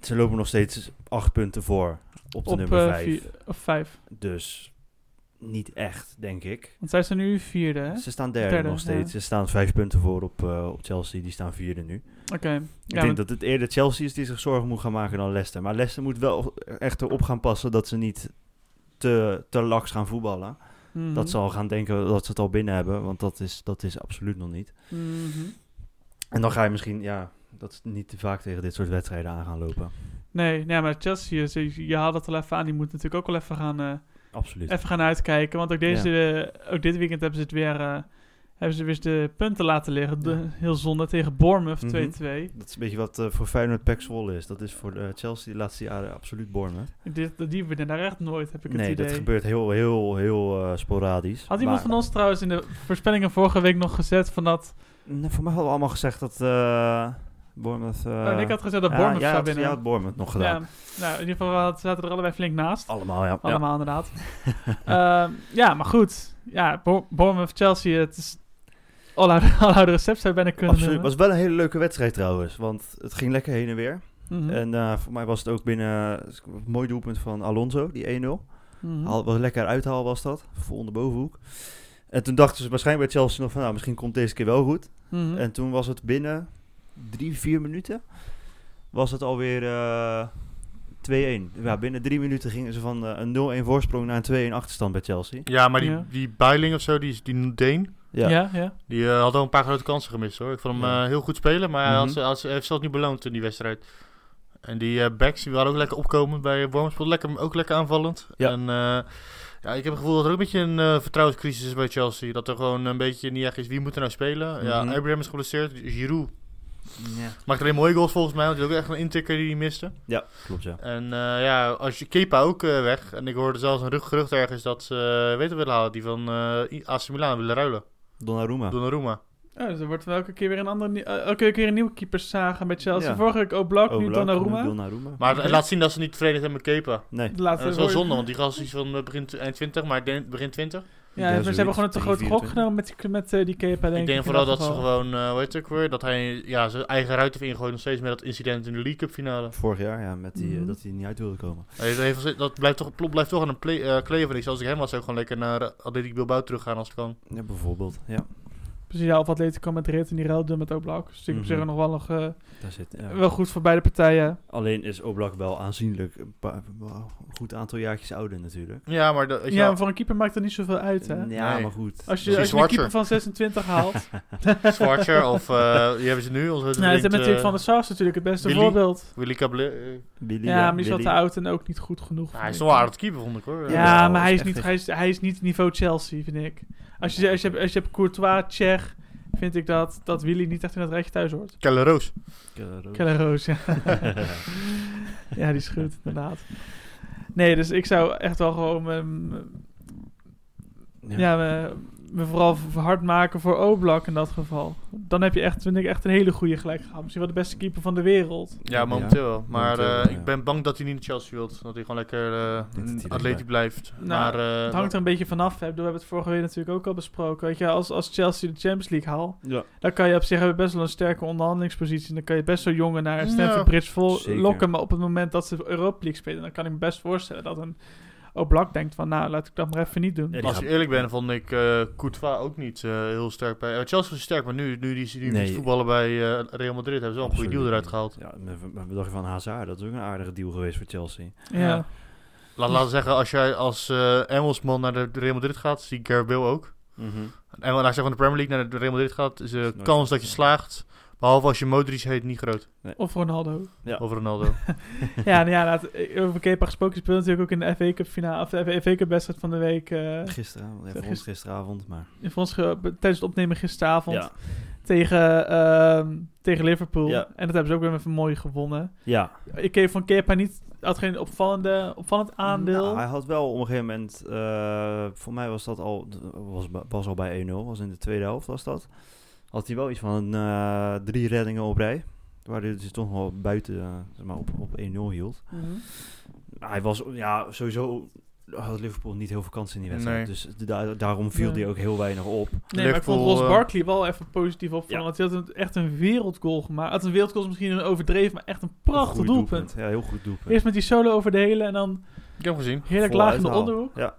ze lopen nog steeds acht punten voor op de Op nummer eh, vijf. vier, of vijf. Dus niet echt, denk ik. Want zij zijn nu vierde, hè? Ze staan derde, Derde, nog steeds. ja. Ze staan vijf punten voor op, eh, op Chelsea. Die staan vierde nu. Oké. Ik Ja, denk dat het eerder Chelsea is die zich zorgen moet gaan maken dan Leicester. Maar Leicester moet wel echt erop gaan passen dat ze niet te, te laks gaan voetballen. Mhm. Dat ze al gaan denken dat ze het al binnen hebben. Want dat is, dat is absoluut nog niet. Mhm. En dan ga je misschien, ja, dat is niet te vaak tegen dit soort wedstrijden aan gaan lopen. Nee, nee, maar Chelsea, je, je haalt het al even aan. Die moet natuurlijk ook wel even gaan, eh, Absoluut. even gaan uitkijken. Want ook, deze, eh, ook dit weekend hebben ze het weer... eh, hebben ze weer de punten laten liggen. De, Ja. heel zonde tegen Bournemouth 2-2. Mhm. Dat is een beetje wat eh, voor Feyenoord Pek Zwolle is. Dat is voor eh, Chelsea de laatste jaren absoluut Bournemouth. Dit, die winnen daar echt nooit, heb ik het Nee, idee. dat gebeurt heel, heel, heel sporadisch. Had iemand Maar- van ons trouwens in de voorspellingen vorige week nog gezet van dat... Nee, voor mij hadden we allemaal gezegd dat Bournemouth... eh, oh, ik had gezegd dat ja, Bournemouth ja, zou had- winnen. Ja, had Bournemouth nog gedaan. Ja, nou, in ieder geval zaten er allebei flink naast. Allemaal, ja. Allemaal inderdaad. Ehm, ja, maar goed. Ja, Bo- Bournemouth, Chelsea, het is... Alloude alloude recept zou bijna kunnen Absoluut. Het was wel een hele leuke wedstrijd trouwens. Want het ging lekker heen en weer. Mhm. En eh, voor mij was het ook binnen... een mooi doelpunt van Alonso, die 1-0. Mhm. Was lekker uithaal was dat. Vol de bovenhoek. En toen dachten ze waarschijnlijk bij Chelsea nog van... Nou, misschien komt deze keer wel goed. Mhm. En toen was het binnen drie, vier minuten... Was het alweer eh 2-1. Ja, binnen drie minuten gingen ze van eh, een 0-1 voorsprong naar een 2-1 achterstand bij Chelsea. Ja, maar die, Ja. die Bijling of zo, die, die Deen, Ja, ja, ja. die eh, had wel een paar grote kansen gemist hoor. Ik vond hem Ja. eh, heel goed spelen, maar hij had, Mhm. ze- had, ze- heeft zelf niet beloond in die wedstrijd. En die eh, backs, die waren ook lekker opkomend bij. Speelde lekker, ook lekker aanvallend. Ja. En eh, ja, ik heb het gevoel dat er ook een beetje een eh, vertrouwenscrisis is bij Chelsea. Dat er gewoon een beetje niet echt is, wie moet er nou spelen? Ja, Mhm. Abraham is geblesseerd. Giroud ja. maakt alleen mooie goals volgens mij, want die is ook echt een intikker die hij miste. ja klopt ja. En eh, ja, als je Kepa ook eh, weg. En ik hoorde zelfs een rug- gerucht ergens dat ze uh, weten willen halen. Die van eh AC Milan willen ruilen. Donnarumma. Donnarumma. Oh, dus er wordt wel elke keer weer een andere... eh, elke keer een nieuwe keeper zagen bij Chelsea. Ja. Vorige week Oblak, nu Oblak, Donnarumma. nu Donnarumma. Maar het laat zien dat ze niet tevreden zijn met Kepa. Nee. Dat is wel zonde, want die gast is van eh, begin, t- eind 20, maar begin 20. Ja, maar ze hebben gewoon een te grote gok 24. genomen met, die, met eh, die Kepa, denk ik denk vooral dat dat ze gewoon, eh hoe heet het ook weer, dat hij ja, zijn eigen ruit heeft ingegooid nog steeds met dat incident in de League Cup finale. Vorig jaar, ja, met die, eh, Mhm. dat hij niet uit wilde komen. Heeft- dat blijft toch, plot blijft toch aan een play, kleven. Ik, als ik hem was, zou ik gewoon lekker naar Atletico Bilbao teruggaan als het kan. Ja, bijvoorbeeld. Ja. Precies, ja, of Atletico Madrid en die ruilde met Oblak. Dus ik op zich Mhm. nog wel, nog eh, Daar zit, ja. wel goed voor beide partijen. Alleen is Oblak wel aanzienlijk een, paar, een goed aantal jaartjes ouder natuurlijk. Ja, maar dat, Ja, voor een keeper maakt dat niet zoveel uit, hè? Ja, Nee. maar goed. Als je, als je een keeper Zwartje. van 26 haalt. Zwartjer of eh, die hebben ze nu. Onze nou, ze vriend, hebben natuurlijk eh, Van der Sar natuurlijk het beste Willy. voorbeeld. Willy Billy, Ja, maar die is wat te oud en ook niet goed genoeg. nou, hij is wel aardig keeper, vond ik hoor. Ja, Ja, maar hij is, is niet, hij, is, hij is niet niveau Chelsea, vind ik. Als je, als je, als je hebt Courtois, Tsjech, vind ik dat, dat Willy niet echt in dat rijtje thuis hoort. Kelle Roos. Kelleroos. Keller Roos, ja. ja, die is goed, inderdaad. Nee, dus ik zou echt wel gewoon me, me- ja. Me, vooral hard maken voor Oblak in dat geval. Dan heb je echt, vind ik, echt een hele goede gelijk gehad. Misschien wel de beste keeper van de wereld. Ja, momenteel wel. Maar Momenteel eh, wel, ja. ik ben bang dat hij niet naar Chelsea wilt. Dat hij gewoon lekker eh atletisch erbij- blijft. Nou, maar, eh, Het hangt er een beetje vanaf. We hebben het vorige week natuurlijk ook al besproken. Weet je, als, als Chelsea de Champions League haalt, Ja. dan kan je op zich hebben best wel een sterke onderhandelingspositie. Dan kan je best zo jongen naar Stamford Ja, Bridge vol zeker. lokken. Maar op het moment dat ze Europa League spelen, dan kan ik me best voorstellen dat een Oblak denkt van, nou, laat ik dat maar even niet doen. Ja, als ik eerlijk ben, vond ik eh Courtois ook niet eh, heel sterk bij. Chelsea was sterk, maar nu, nu die, die Nee. voetballen bij eh, Real Madrid hebben ze wel een goede deal eruit gehaald. Ja, met bedacht van Hazard, dat is ook een aardige deal geweest voor Chelsea. ja. Ja. Laat, laten we zeggen, als jij als eh Engelsman naar de Real Madrid gaat, zie ik Gareth Bale ook. Mhm. En als je van de Premier League naar de Real Madrid gaat, is de kans dat je slaagt, behalve als je Modric heet, niet groot. Of Ronaldo. Ja. Over Ronaldo. ja, nou ja, laat, over Kepa gesproken speelde natuurlijk ook in de FA Cup finale, of de FA Cup wedstrijd van de week. eh Gisteravond, ja, Zeg voor ons gisteravond, maar... in voor ons ge- tijdens het opnemen gisteravond Ja, tegen, ehm, tegen Liverpool. Ja. En dat hebben ze ook weer even mooi gewonnen. ja. Ik kreeg van Kepa niet, had geen opvallende, opvallend aandeel. Nou, hij had wel op een gegeven moment, eh, voor mij was dat al, was, was al bij 1-0, was in de tweede helft was dat. Had hij wel iets van eh, drie reddingen op rij. Waar hij dus toch wel buiten eh, zeg maar op, op 1-0 hield. Mhm. Hij was, ja, sowieso had Liverpool niet heel veel kansen in die wedstrijd. Nee. Dus da- daarom viel Nee. hij ook heel weinig op. Nee, maar ik vond Ross eh, Barkley wel even positief opvallen. Ja. Want hij had een- echt een wereldgoal gemaakt. Had een wereldgoal is misschien een overdreven, maar echt een prachtig doelpunt. Ja, heel goed doelpunt. Eerst met die solo over de hele en dan ik heb hem gezien. heerlijk Vol laag in de onderhoek. Ja.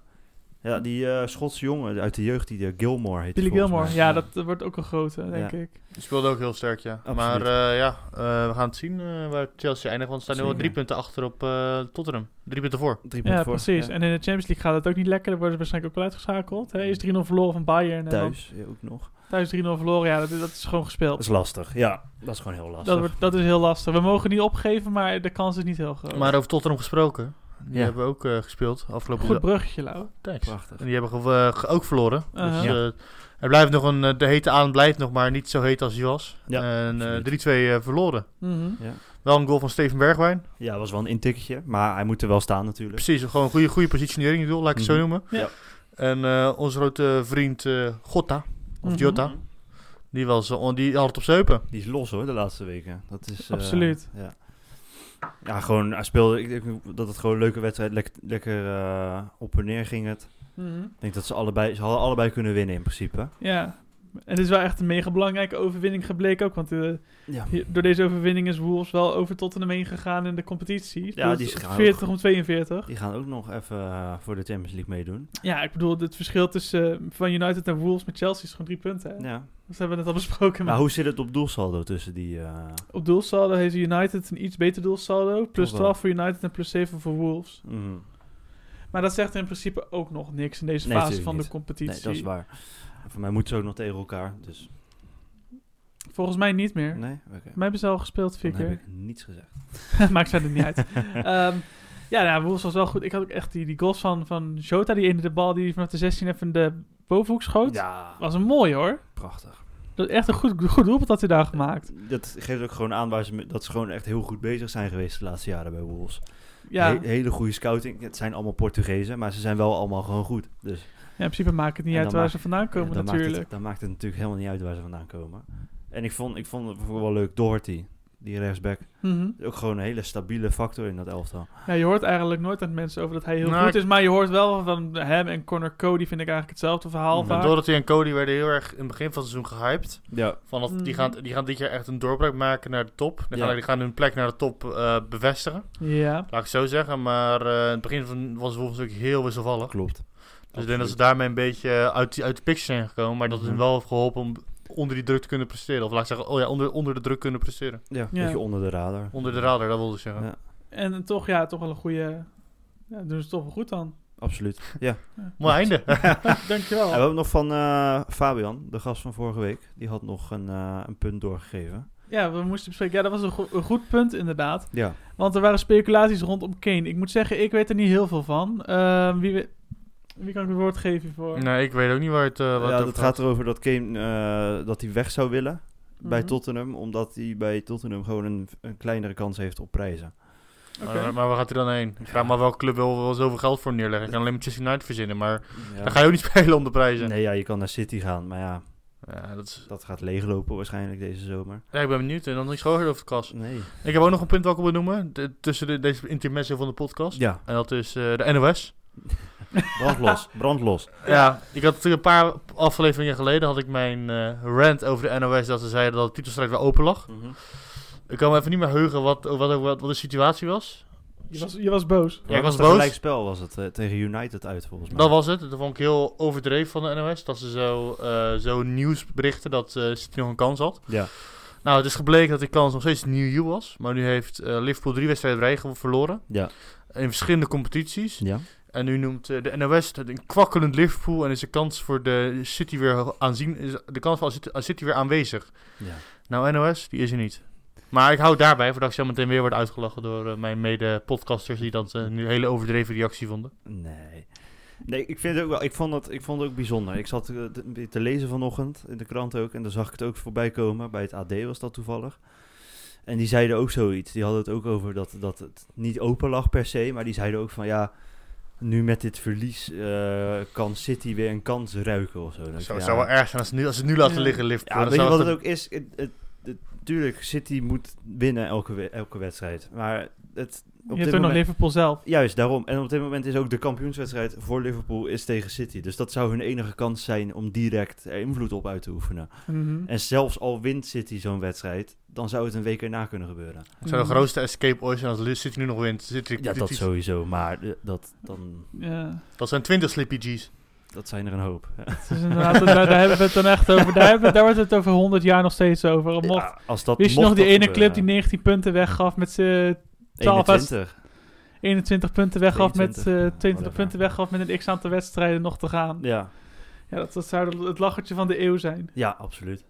Ja, die eh, Schotse jongen uit de jeugd, die eh, Gilmore heet. Billy Gilmore, mij. ja, dat, dat wordt ook een grote, denk Ja. ik. Die speelde ook heel sterk, ja. Absoluut. Maar eh, ja, eh, we gaan het zien eh, waar Chelsea eindigt. Want ze staan nu al drie punten achter op eh, Tottenham. Drie punten voor. Drie Ja, punten voor. precies. Ja. En in de Champions League gaat het ook niet lekker. Dan worden ze waarschijnlijk ook wel uitgeschakeld. Hè? Is 3-0 verloren van Bayern. En dan Thuis ja, ook nog. thuis 3-0 verloren. Ja, dat, dat is gewoon Dat gespeeld. is lastig. Ja, dat is gewoon heel lastig. Dat, wordt, dat is heel lastig. We mogen niet opgeven, maar de kans is niet heel groot. Maar over Tottenham gesproken. Die Ja. hebben ook eh, gespeeld afgelopen Goed bruggetje, Lau. Thanks. Prachtig. En die hebben ge- eh, ook verloren. Dus, Ja. eh, er blijft nog een, de hete aan blijft nog, maar niet zo heet als hij was. Ja, en eh, absoluut. 3-2 eh, verloren. Mhm. Ja. Wel een goal van Steven Bergwijn. ja, was wel een intikketje, maar hij moet er wel staan natuurlijk. Precies, gewoon een goede, goede positionering, ik bedoel, laat ik het zo Mhm. noemen. Ja. En eh, onze grote vriend eh Gotta, of Mhm. Jota, die, was, die had het op zijn heupen. Die is los hoor, de laatste weken. Dat is, eh, Absoluut. ja. Ja, gewoon, hij speelde, ik denk dat het gewoon een leuke wedstrijd, lekker, lekker eh, op en neer ging het. Mhm. Ik denk dat ze allebei, ze hadden allebei kunnen winnen in principe. Ja. En het is wel echt een mega belangrijke overwinning gebleken ook. Want eh, Ja. door deze overwinning is Wolves wel over Tottenham heen gegaan in de competitie. Ja, Dus die is gaan 40 om 42. Die gaan ook nog even eh, voor de Champions League meedoen. Ja, ik bedoel, het verschil tussen eh, van United en Wolves met Chelsea is gewoon drie punten. Hè? Ja. Dat hebben we net al besproken. Maar hoe zit het op doelsaldo tussen die... Op doelsaldo heeft United een iets beter doelsaldo. Plus Toch wel. 12 voor United en plus 7 voor Wolves. mhm. Maar dat zegt in principe ook nog niks in deze Nee, fase van de competitie. Nee, dat is waar. En voor mij moeten ze ook nog tegen elkaar, dus... Volgens mij niet meer. Nee? Oké. Mij hebben ze al gespeeld vier Dan heb keer. ik niets gezegd. Maakt verder niet uit. Ehm, ja, nou, Wolves was wel goed. Ik had ook echt die, die goals van, van Jota, die ene de bal die vanaf de 16 even in de bovenhoek schoot. Ja, Was een mooi hoor. prachtig. Dat is echt een goed, goed doelpunt dat hij daar gemaakt. Dat geeft ook gewoon aan waar ze, dat ze gewoon echt heel goed bezig zijn geweest de laatste jaren bij Wolves. Ja, He- hele goede scouting. Het zijn allemaal Portugezen, maar ze zijn wel allemaal gewoon goed. Dus ja in principe maakt het niet En uit waar maakt- ze vandaan komen ja, dan natuurlijk. Maakt het, dan maakt het natuurlijk helemaal niet uit waar ze vandaan komen. En ik vond, ik vond het bijvoorbeeld wel leuk, Doherty, die rechtsback. Mhm. Ook gewoon een hele stabiele factor in dat elftal. Ja, je hoort eigenlijk nooit aan mensen over dat hij heel Nou, goed is. Maar je hoort wel van hem en Connor Cody vind ik eigenlijk hetzelfde verhaal vaak. Dorothy en Cody werden heel erg in het begin van het seizoen gehyped. Ja. Van dat, die, Mhm. gaan, die gaan dit jaar echt een doorbraak maken naar de top. Die, Ja. gaan, die gaan hun plek naar de top eh, bevestigen. Ja. Laat ik het zo zeggen. Maar eh, in het begin van, was Wolves natuurlijk heel wisselvallig. Klopt. Dus ik denk dat ze daarmee een beetje uit, die- uit de picture zijn gekomen. Maar dat is Mhm. hen wel heeft geholpen om onder die druk te kunnen presteren. Of laat ik zeggen, oh ja, onder, onder de druk kunnen presteren. Ja, een Ja. beetje onder de radar. Onder de radar, dat wilde ik zeggen. Ja, En toch, ja, toch wel een goede... Ja, doen ze toch wel goed dan. absoluut. Ja. Mooi einde. Dankjewel. En we hebben nog van eh, Fabian, de gast van vorige week. Die had nog een, eh, een punt doorgegeven. Ja, we moesten bespreken. Ja, dat was een, go- een goed punt inderdaad. Ja. Want er waren speculaties rondom Kane. Ik moet zeggen, ik weet er niet heel veel van. Ehm, wie, we- wie kan ik het woord geven voor? nee, ik weet ook niet waar het, eh wat ja, het over gaat erover dat Kane eh, dat hij weg zou willen bij Mhm. Tottenham. Omdat hij bij Tottenham gewoon een, een kleinere kans heeft op prijzen. Oké. Maar, maar waar gaat hij dan heen? Ik vraag me af welke club wil, wil zoveel geld voor neerleggen. Ik kan alleen Manchester United verzinnen, maar Ja. dan ga je ook niet spelen om de prijzen. Nee, ja, je kan naar City gaan. Maar ja, Ja, dat is... dat gaat leeglopen waarschijnlijk deze zomer. ja, ik ben benieuwd. En dan niks gehoord over de kast. Nee. Ik heb ook nog een punt wat ik wil benoemen. de- tussen de, deze intermezzo van de podcast. Ja, En dat is eh, de NOS. brandlos. brandlos. Ja, ik had natuurlijk een paar afleveringen geleden had ik mijn eh, rant over de NOS dat ze zeiden dat de titelstrijd weer open lag. Ik kan me even niet meer heugen wat, wat, wat, wat de situatie was. Je, was, je was boos. Ja, ik was boos. gelijk spel was het eh, tegen United uit volgens mij. Dat was het. Dat vond ik heel overdreven van de NOS. Dat ze zo, eh, zo nieuws berichten dat eh City nog een kans had. Ja. Nou, het is gebleken dat die kans nog steeds nieuw was. Maar nu heeft eh, Liverpool drie wedstrijden rij verloren. Ja. In verschillende competities. Ja. En nu noemt eh, de NOS het een kwakkelend Liverpool. En is de kans voor de City weer aanzien. Is de kans voor City, City weer aanwezig. ja. Nou, NOS, die is er niet. Maar ik hou daarbij, voordat ik zo meteen weer word uitgelachen door eh, mijn mede-podcasters die dat eh, nu een hele overdreven reactie vonden. Nee. Nee, ik vind het ook wel. Ik vond het, ik vond het ook bijzonder. Ik zat te, te lezen vanochtend in de krant ook. En dan zag ik het ook voorbij komen. Bij het AD was dat toevallig. En die zeiden ook zoiets. Die hadden het ook over dat, dat het niet open lag per se. Maar die zeiden ook van ja. Nu met dit verlies eh, kan City weer een kans ruiken of zo. Ja, zou wel erg zijn als ze, nu, als ze het nu laten Ja. liggen, Liverpool. Ja, Dan weet je wat het ook is? Het, het, het- tuurlijk, City moet winnen elke, elke wedstrijd. Maar het, Je op hebt dit ook nog moment, Liverpool zelf. Juist, daarom. En op dit moment is ook de kampioenswedstrijd voor Liverpool is tegen City. Dus dat zou hun enige kans zijn om direct er invloed op uit te oefenen. Mhm. En zelfs al wint City zo'n wedstrijd, dan zou het een week erna kunnen gebeuren. Het zou de grootste escape ooit zijn als City nu nog wint. City, Ja, dat sowieso. Maar dat, dan, Ja. dat zijn 20 Slippy G's. dat zijn er een hoop. Ja. Daar, daar hebben we het dan echt over. Daar, hebben, we- daar wordt het over 100 jaar nog steeds over. Mocht, Ja, als dat, wist je nog die ene club die 19 punten weggaf met z'n 12 uit- 21. 21 punten weggaf met 22, eh, ja, 22 whatever. punten weggaf met een x aantal wedstrijden nog te gaan. Ja. Ja, dat, dat zou het lachertje van de eeuw zijn. Ja, absoluut.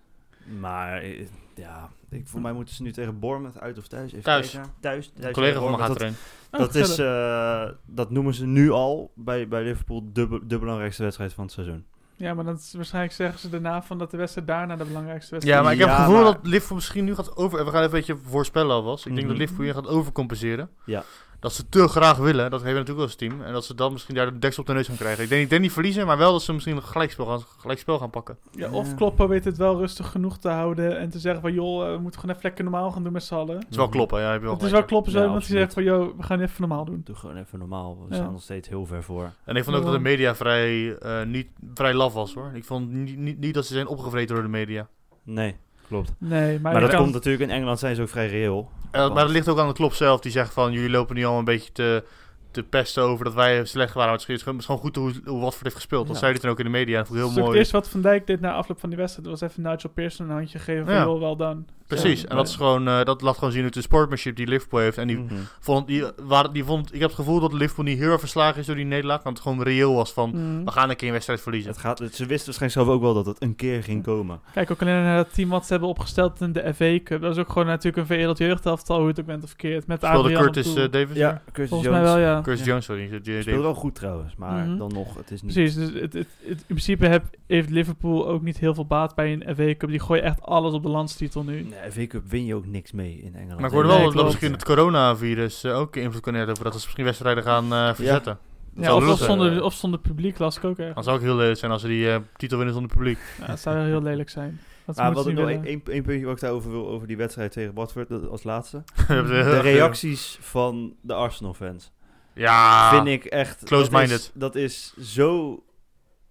Maar eh, ja, ik, voor mij moeten ze nu tegen Bournemouth uit of thuis. Even Thuis. kijken. Thuis. Een thuis collega van me gaat Bournemouth. erin. Oh, Dat, is, eh, dat noemen ze nu al bij, bij Liverpool de, de belangrijkste wedstrijd van het seizoen. Ja, maar is, waarschijnlijk zeggen ze daarna van dat de wedstrijd daarna de belangrijkste wedstrijd Ja, maar ik heb Ja, het gevoel maar- dat Liverpool misschien nu gaat over... We gaan even een beetje voorspellen alvast. Ik denk Mhm. dat Liverpool hier gaat overcompenseren. Ja. Dat ze te graag willen. Dat hebben we natuurlijk als team. En dat ze dan misschien daar de deksel op de neus gaan krijgen. Ik denk, ik denk niet verliezen, maar wel dat ze misschien een gelijkspel gaan, gelijkspel gaan pakken. Ja, of. Kloppen weet het wel rustig genoeg te houden en te zeggen van joh, eh, we moeten gewoon even lekker normaal gaan doen met z'n allen. Het is wel kloppen, ja. Heb je wel Het is wel Kloppen zo, Ja, iemand die zegt van joh, we gaan even normaal doen. Doe gewoon even normaal. We Ja. staan nog steeds heel ver voor. En ik vond ook dat de media vrij, eh, niet, vrij laf was hoor. Ik vond niet, niet, niet dat ze zijn opgevreten door de media. Nee, klopt. Nee, maar, dat kan- komt natuurlijk in Engeland zijn ze ook vrij reëel. Eh, maar dat ligt ook aan de klop zelf. Die zegt van, jullie lopen nu al een beetje te, te pesten over dat wij slecht waren. Maar het is gewoon- het is gewoon goed hoe, hoe Watford heeft gespeeld. Dat Ja. zei hij toen ook in de media. Dat vond ik Het heel mooi. het eerste wat Van Dijk deed na afloop van die wedstrijd. was even Nigel Pearson een handje geven van Ja. wel dan. Precies. Ja, en dat, is gewoon, eh, dat laat gewoon zien hoe de sportmanship die Liverpool heeft. En die Mhm. vond, die, waar, die vond, ik heb het gevoel dat Liverpool niet heel erg verslagen is door die nederlaag. Want het gewoon reëel was van, Mhm. we gaan een keer een wedstrijd verliezen. Het gaat, ze wisten waarschijnlijk zelf ook wel dat het een keer ging komen. Kijk ook alleen naar het team wat ze hebben opgesteld in de FA Cup. Dat is ook gewoon natuurlijk een veredeld jeugdelftal, hoe je het ook bent of verkeerd. Met Speelde Adrian Curtis eh, Davis Ja? Curtis Volgens Jones. mij wel, ja. Curtis Ja. Jones, sorry. Speelde wel goed trouwens, maar Mhm. dan nog, het is niet... Precies, dus het, het, het- in principe heb, heeft Liverpool ook niet heel veel baat bij een FA Cup. Die gooien echt alles op de landstitel nu. Nee, FA Cup win je ook niks mee in Engeland. Maar ik hoorde Nee, wel dat klopt. misschien het coronavirus eh, ook invloed kan hebben over dat ze misschien wedstrijden gaan eh, verzetten. Dat Ja, of, zonder, of zonder publiek las ik ook erg. Dan zou ook heel lelijk zijn als ze die eh, titel winnen zonder publiek. Ja, dat zou heel lelijk zijn. Dat Ah, wat ik nog één puntje wat ik daarover wil, over die wedstrijd tegen Watford, dat als laatste. De reacties van de Arsenal-fans Ja, vind ik echt... Close-minded. Dat is, dat is zo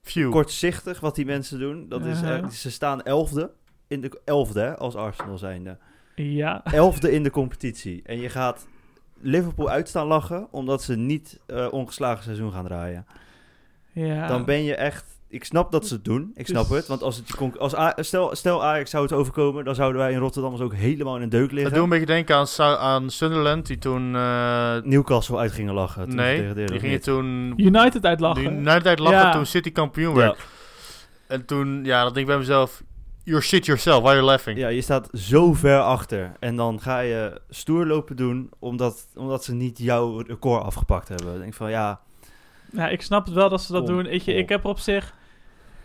Phew. kortzichtig wat die mensen doen. Dat is, ze staan elfde, in de, elfde hè, als Arsenal zijnde. Ja, Elfde in de competitie. En je gaat Liverpool uitstaan lachen, omdat ze niet eh ongeslagen seizoen gaan draaien. ja. Dan ben je echt ik snap dat ze het doen. Ik snap Dus- het. Want als het als A- stel, stel Ajax zou het overkomen, dan zouden wij in Rotterdam ons ook helemaal in een deuk Dat liggen. doet een beetje denken aan, aan Sunderland, die toen... eh, Newcastle uit gingen lachen. toen nee, die gingen toen... United uitlachen. De tijd lachen Ja. toen City kampioen Ja. werd. En toen, ja, dan denk ik bij mezelf... You're shit yourself, why are you laughing? Ja, je staat zo ver achter. En dan ga je stoer lopen doen, omdat, omdat ze niet jouw record afgepakt hebben. Ik denk van, ja, Ja, ik snap het wel dat ze dat Kom doen. Op. ik heb er op zich...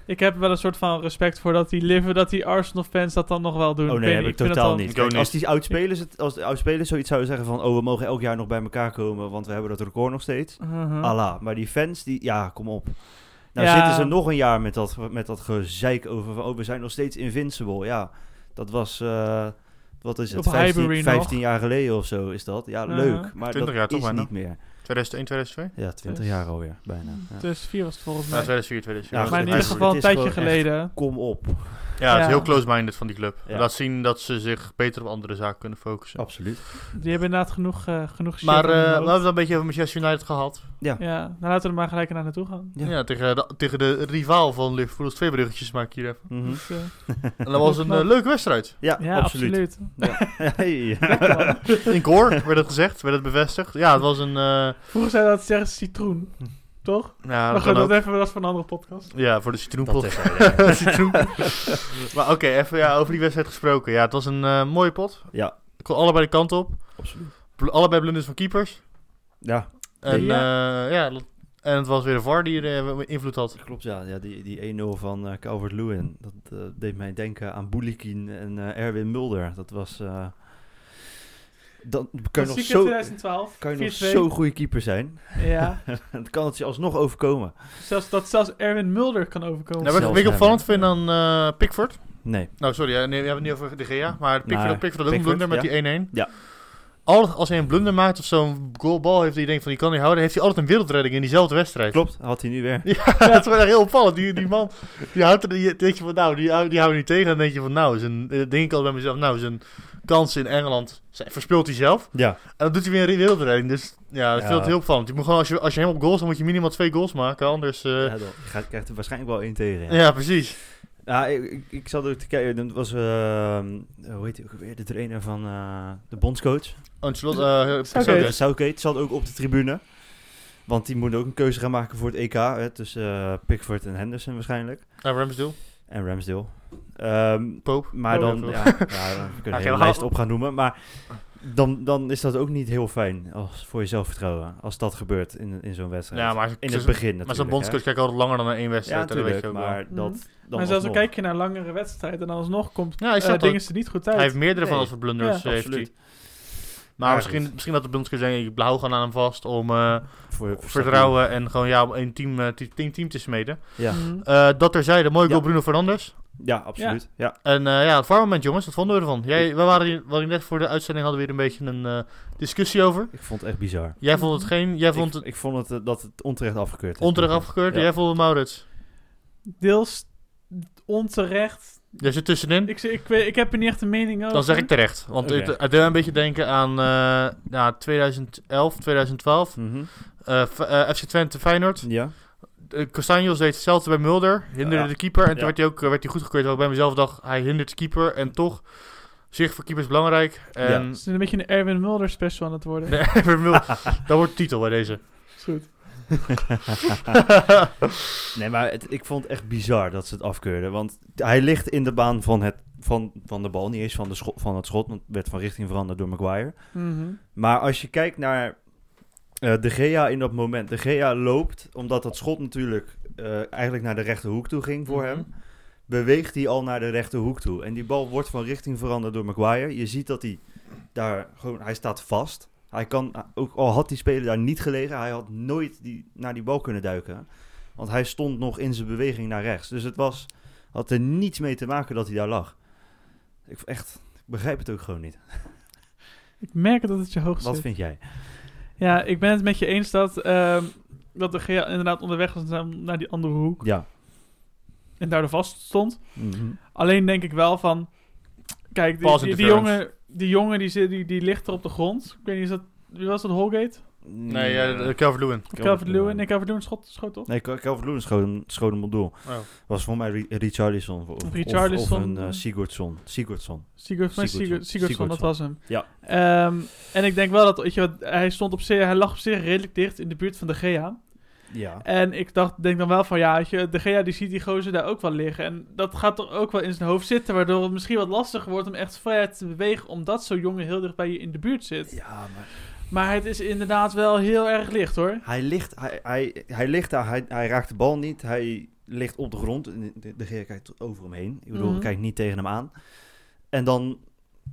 Ik heb wel een soort van respect voor dat die liver, dat die Arsenal-fans dat dan nog wel doen. oh nee, heb ik vind het totaal niet. Ik Kijk, als die oudspelers, het, als de oudspelers zoiets zouden zeggen van, oh, we mogen elk jaar nog bij elkaar komen, want we hebben dat record nog steeds. Allah. Maar die fans, die, ja, kom op. Nou Ja. zitten ze nog een jaar met dat, met dat gezeik over van, oh, we zijn nog steeds invincible. Ja, dat was, eh, wat is het, Op Highbury 15, nog. 15 jaar geleden of zo is dat. Ja, Ja. leuk. Maar 20 dat jaar toch is bijna? niet meer. 2001, 2002? Ja, 20 Dus- jaar alweer, bijna. Ja. Dus vier was het volgens Ja, mij. 2004, 2004. Ja, Ja, maar in ieder geval een tijdje echt- geleden. Kom op. ja, het is Ja. heel close-minded van die club. Ja. Laat zien dat ze zich beter op andere zaken kunnen focussen. Absoluut. Die hebben inderdaad genoeg, eh, genoeg shit Maar eh, hun we hebben het een beetje over Manchester United gehad. Ja, nou laten we er maar gelijk naar naartoe gaan. Ja. Ja, tegen, de, tegen de rivaal van Liverpool. Dus twee bruggetjes maak ik hier even. Mhm. Dus, eh, En dat was een leuke wedstrijd. Ja, ja, absoluut. Ja. In koor werd het gezegd, werd het bevestigd. Ja, het was een... eh Vroeger zei dat zeggen citroen, toch? ja, maar dat kan even dat is voor een andere podcast. Ja, voor de Dat citroenpot. Citroen. maar oké, even ja, over die wedstrijd gesproken. Ja, het was een eh, mooie pot. Ja, Ik kon allebei de kant op. absoluut. Allebei blunders van keepers. Ja, En Ja. ja, ja en het was weer de VAR die er eh, invloed had. klopt. Ja, ja die, die 1-0 van eh Calvert-Lewin. Dat eh, deed mij denken aan Boulikin en eh, Erwin Mulder. Dat was... dan kan je nog, zo, 2012. kan je nog 4-2. zo goede keeper zijn. Ja, Dan kan het je alsnog overkomen. zelfs, dat zelfs Erwin Mulder kan overkomen. Nou, wat Zelfs ik opvallend vind aan eh, Pickford. Nee. Nou, sorry, nee, we hebben het niet over de GA. Maar Pickford, Maar Pickford een Pickford, blunder met ja. die 1-1. Ja. Altijd als hij een blunder maakt of zo'n goalbal heeft die je denkt van die kan hij houden, heeft hij altijd een wereldredding in diezelfde wedstrijd. Klopt, had hij nu weer. Ja, dat is echt heel opvallend. Die, die man, die houdt er, die, denk je van, nou, die, die houden niet tegen. Dan denk je van, nou, zijn, eh, denk ik al bij mezelf, nou, zijn kans in Engeland zijn- verspeelt hij zelf. Ja, En dan doet hij weer een wereldredding. Dus ja, dat Ja. ik heel opvallend. Je moet gewoon, als je, als je helemaal op goals, dan moet je minimaal twee goals maken. Anders, eh, ja dan, krijgt er waarschijnlijk wel één tegen. Ja. precies. Ja, ik, ik, zat ook te kijken. Dat was, ehm, hoe heet hij ook weer? De trainer van eh, de bondscoach. Ancelotti, eh, Southgate. Southgate. Uh, zat ook op de tribune. Want die moeten ook een keuze gaan maken voor het EK. Hè, tussen eh, Pickford en Henderson waarschijnlijk. Nou, Ramsdale, En Ramsdale. Ehm, Pope. maar dan, ja, ja, ja, we kunnen Ja, een hele lijst op gaan noemen. Maar dan, dan is dat ook niet heel fijn als, voor je zelfvertrouwen. Als dat gebeurt in, in zo'n wedstrijd. Ja, maar, in het begin natuurlijk. maar zo'n bondscoach kijkt altijd langer dan een één Ja, wedstrijd. weet je natuurlijk. wel. Maar Mhm. dat dan maar zelfs al alsnog. kijk je naar langere wedstrijden en dan alsnog komt Ja, eh, ook- dingen ze niet goed uit. Hij heeft meerdere van dat soort blunders. Ja, heeft absoluut. hij. Maar Ja, misschien, goed. misschien dat de bondscoach zeggen, ik blauw gaan aan hem vast om eh, Voor, vertrouwen en gewoon ja, om een team, eh, team, team te smeden. Ja, Mhm. Eh, dat terzijde, mooi goal Ja. Bruno Fernandes. Ja absoluut. Ja. En eh, ja, het VAR-moment jongens, wat vonden we ervan? Jij, we waren hier, we hadden net voor de uitzending hadden we hier een beetje een eh, discussie over. Ik vond het echt bizar. Jij vond het geen, jij vond ik, het ik vond het, eh, dat het onterecht afgekeurd is. onterecht afgekeurd, Ja. jij vond het Maurits. Deels onterecht. Jij zit tussenin. Ik, ik, weet- ik heb er niet echt een mening over. Dan zeg ik terecht. Want Oké. het, het deed een beetje denken aan eh, ja, 2011, 2012. Mhm. eh, F- eh, FC Twente Feyenoord. Ja. Uh, Castanjos deed hetzelfde bij Mulder. Hinderde Ja. de keeper. En toen Ja. werd hij ook eh, werd hij goedgekeurd. Terwijl ik bij mezelf dacht, hij hindert de keeper. En toch, zicht voor keeper is belangrijk. En Het is een beetje een Erwin Mulder special aan het worden. Nee, Erwin Mulder. dat wordt de titel bij deze. Is goed. nee, maar het, ik vond het echt bizar dat ze het afkeurden. Want hij ligt in de baan van, het, van, van de bal, niet eens van, de schot, van het schot. Want het werd van richting veranderd door Maguire. Mhm. Maar als je kijkt naar eh, de Gea in dat moment. De Gea loopt, omdat dat schot natuurlijk eh, eigenlijk naar de rechterhoek toe ging voor Mhm. hem. Beweegt hij al naar de rechterhoek toe. En die bal wordt van richting veranderd door Maguire. Je ziet dat hij daar gewoon, hij staat vast. Hij kan, ook al had die speler daar niet gelegen, hij had nooit die, naar die bal kunnen duiken. Want hij stond nog in zijn beweging naar rechts. Dus het was, had er niets mee te maken dat hij daar lag. Ik, echt, ik begrijp het ook gewoon niet. Ik merk dat het je hoog Wat zit. vind jij? Ja, ik ben het met je eens dat, ehm, dat de GA inderdaad onderweg was naar, die andere hoek. Ja. En daardoor vast stond. Mhm. Alleen denk ik wel van... Kijk, die, die, jongen, die, jongen die, zit, die, die ligt er op de grond. Ik weet niet, is dat, wie was dat, Holgate? Nee, ja, Calvert-Lewin. Calvert-Lewin. Nee, Calvert-Lewin schot, schoot op. Nee, Cal- Calvert-Lewin schoot, hem- schoot hem op doel. Oh. Was voor mij Ri- Richarlison. Of, of, Richarlison, of een eh. Sigurdsson. Sigurdsson. Sigurd, Sigurdsson. Sigurd, Sigurdsson, dat was hem. Ja. Ehm, en ik denk wel dat, weet je wat, hij stond op zich, hij lag op zich redelijk dicht in de buurt van de Gea. Ja. En ik dacht, denk dan wel van, ja, weet je, de Gea die ziet die gozer daar ook wel liggen. En dat gaat toch ook wel in zijn hoofd zitten, waardoor het misschien wat lastiger wordt om echt vrijheid te bewegen, omdat zo'n jongen heel dicht bij je in de buurt zit. Ja, maar Maar het is inderdaad wel heel erg licht, hoor. hij ligt, hij, hij, hij ligt daar, hij, hij raakt de bal niet. Hij ligt op de grond. De, de Geer kijkt over hem heen. Ik bedoel, hij kijkt niet tegen hem aan. En dan,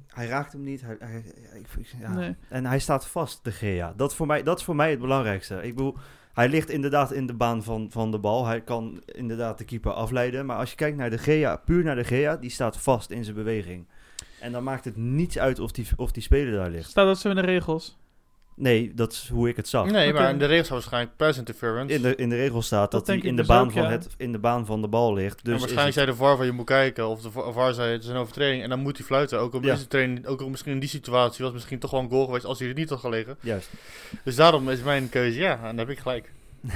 hij raakt hem niet. Hij, hij, ik, ik- ja. Nee. En hij staat vast, de Gea. Dat, voor mij, dat is voor mij het belangrijkste. Ik bedoel, hij ligt inderdaad in de baan van, van de bal. Hij kan inderdaad de keeper afleiden. Maar als je kijkt naar de Gea, puur naar de Gea, die staat vast in zijn beweging. En dan maakt het niets uit of die, of die speler daar ligt. Staat dat zo in de regels? Nee, dat is hoe ik het zag. Nee, maar in de regels staat waarschijnlijk pass interference. In de, in de regel staat dat, hij in de, dus baan ook, van ja. het, in de baan van de bal ligt. Dus en waarschijnlijk zei de VAR van je moet kijken, of de va- VAR zei het is een overtreding, en dan moet hij fluiten. Ook op Ja. deze training, ook op misschien in die situatie was misschien toch wel een goal geweest als hij er niet had gelegen. juist. Dus daarom is mijn keuze ja, en dan heb ik gelijk.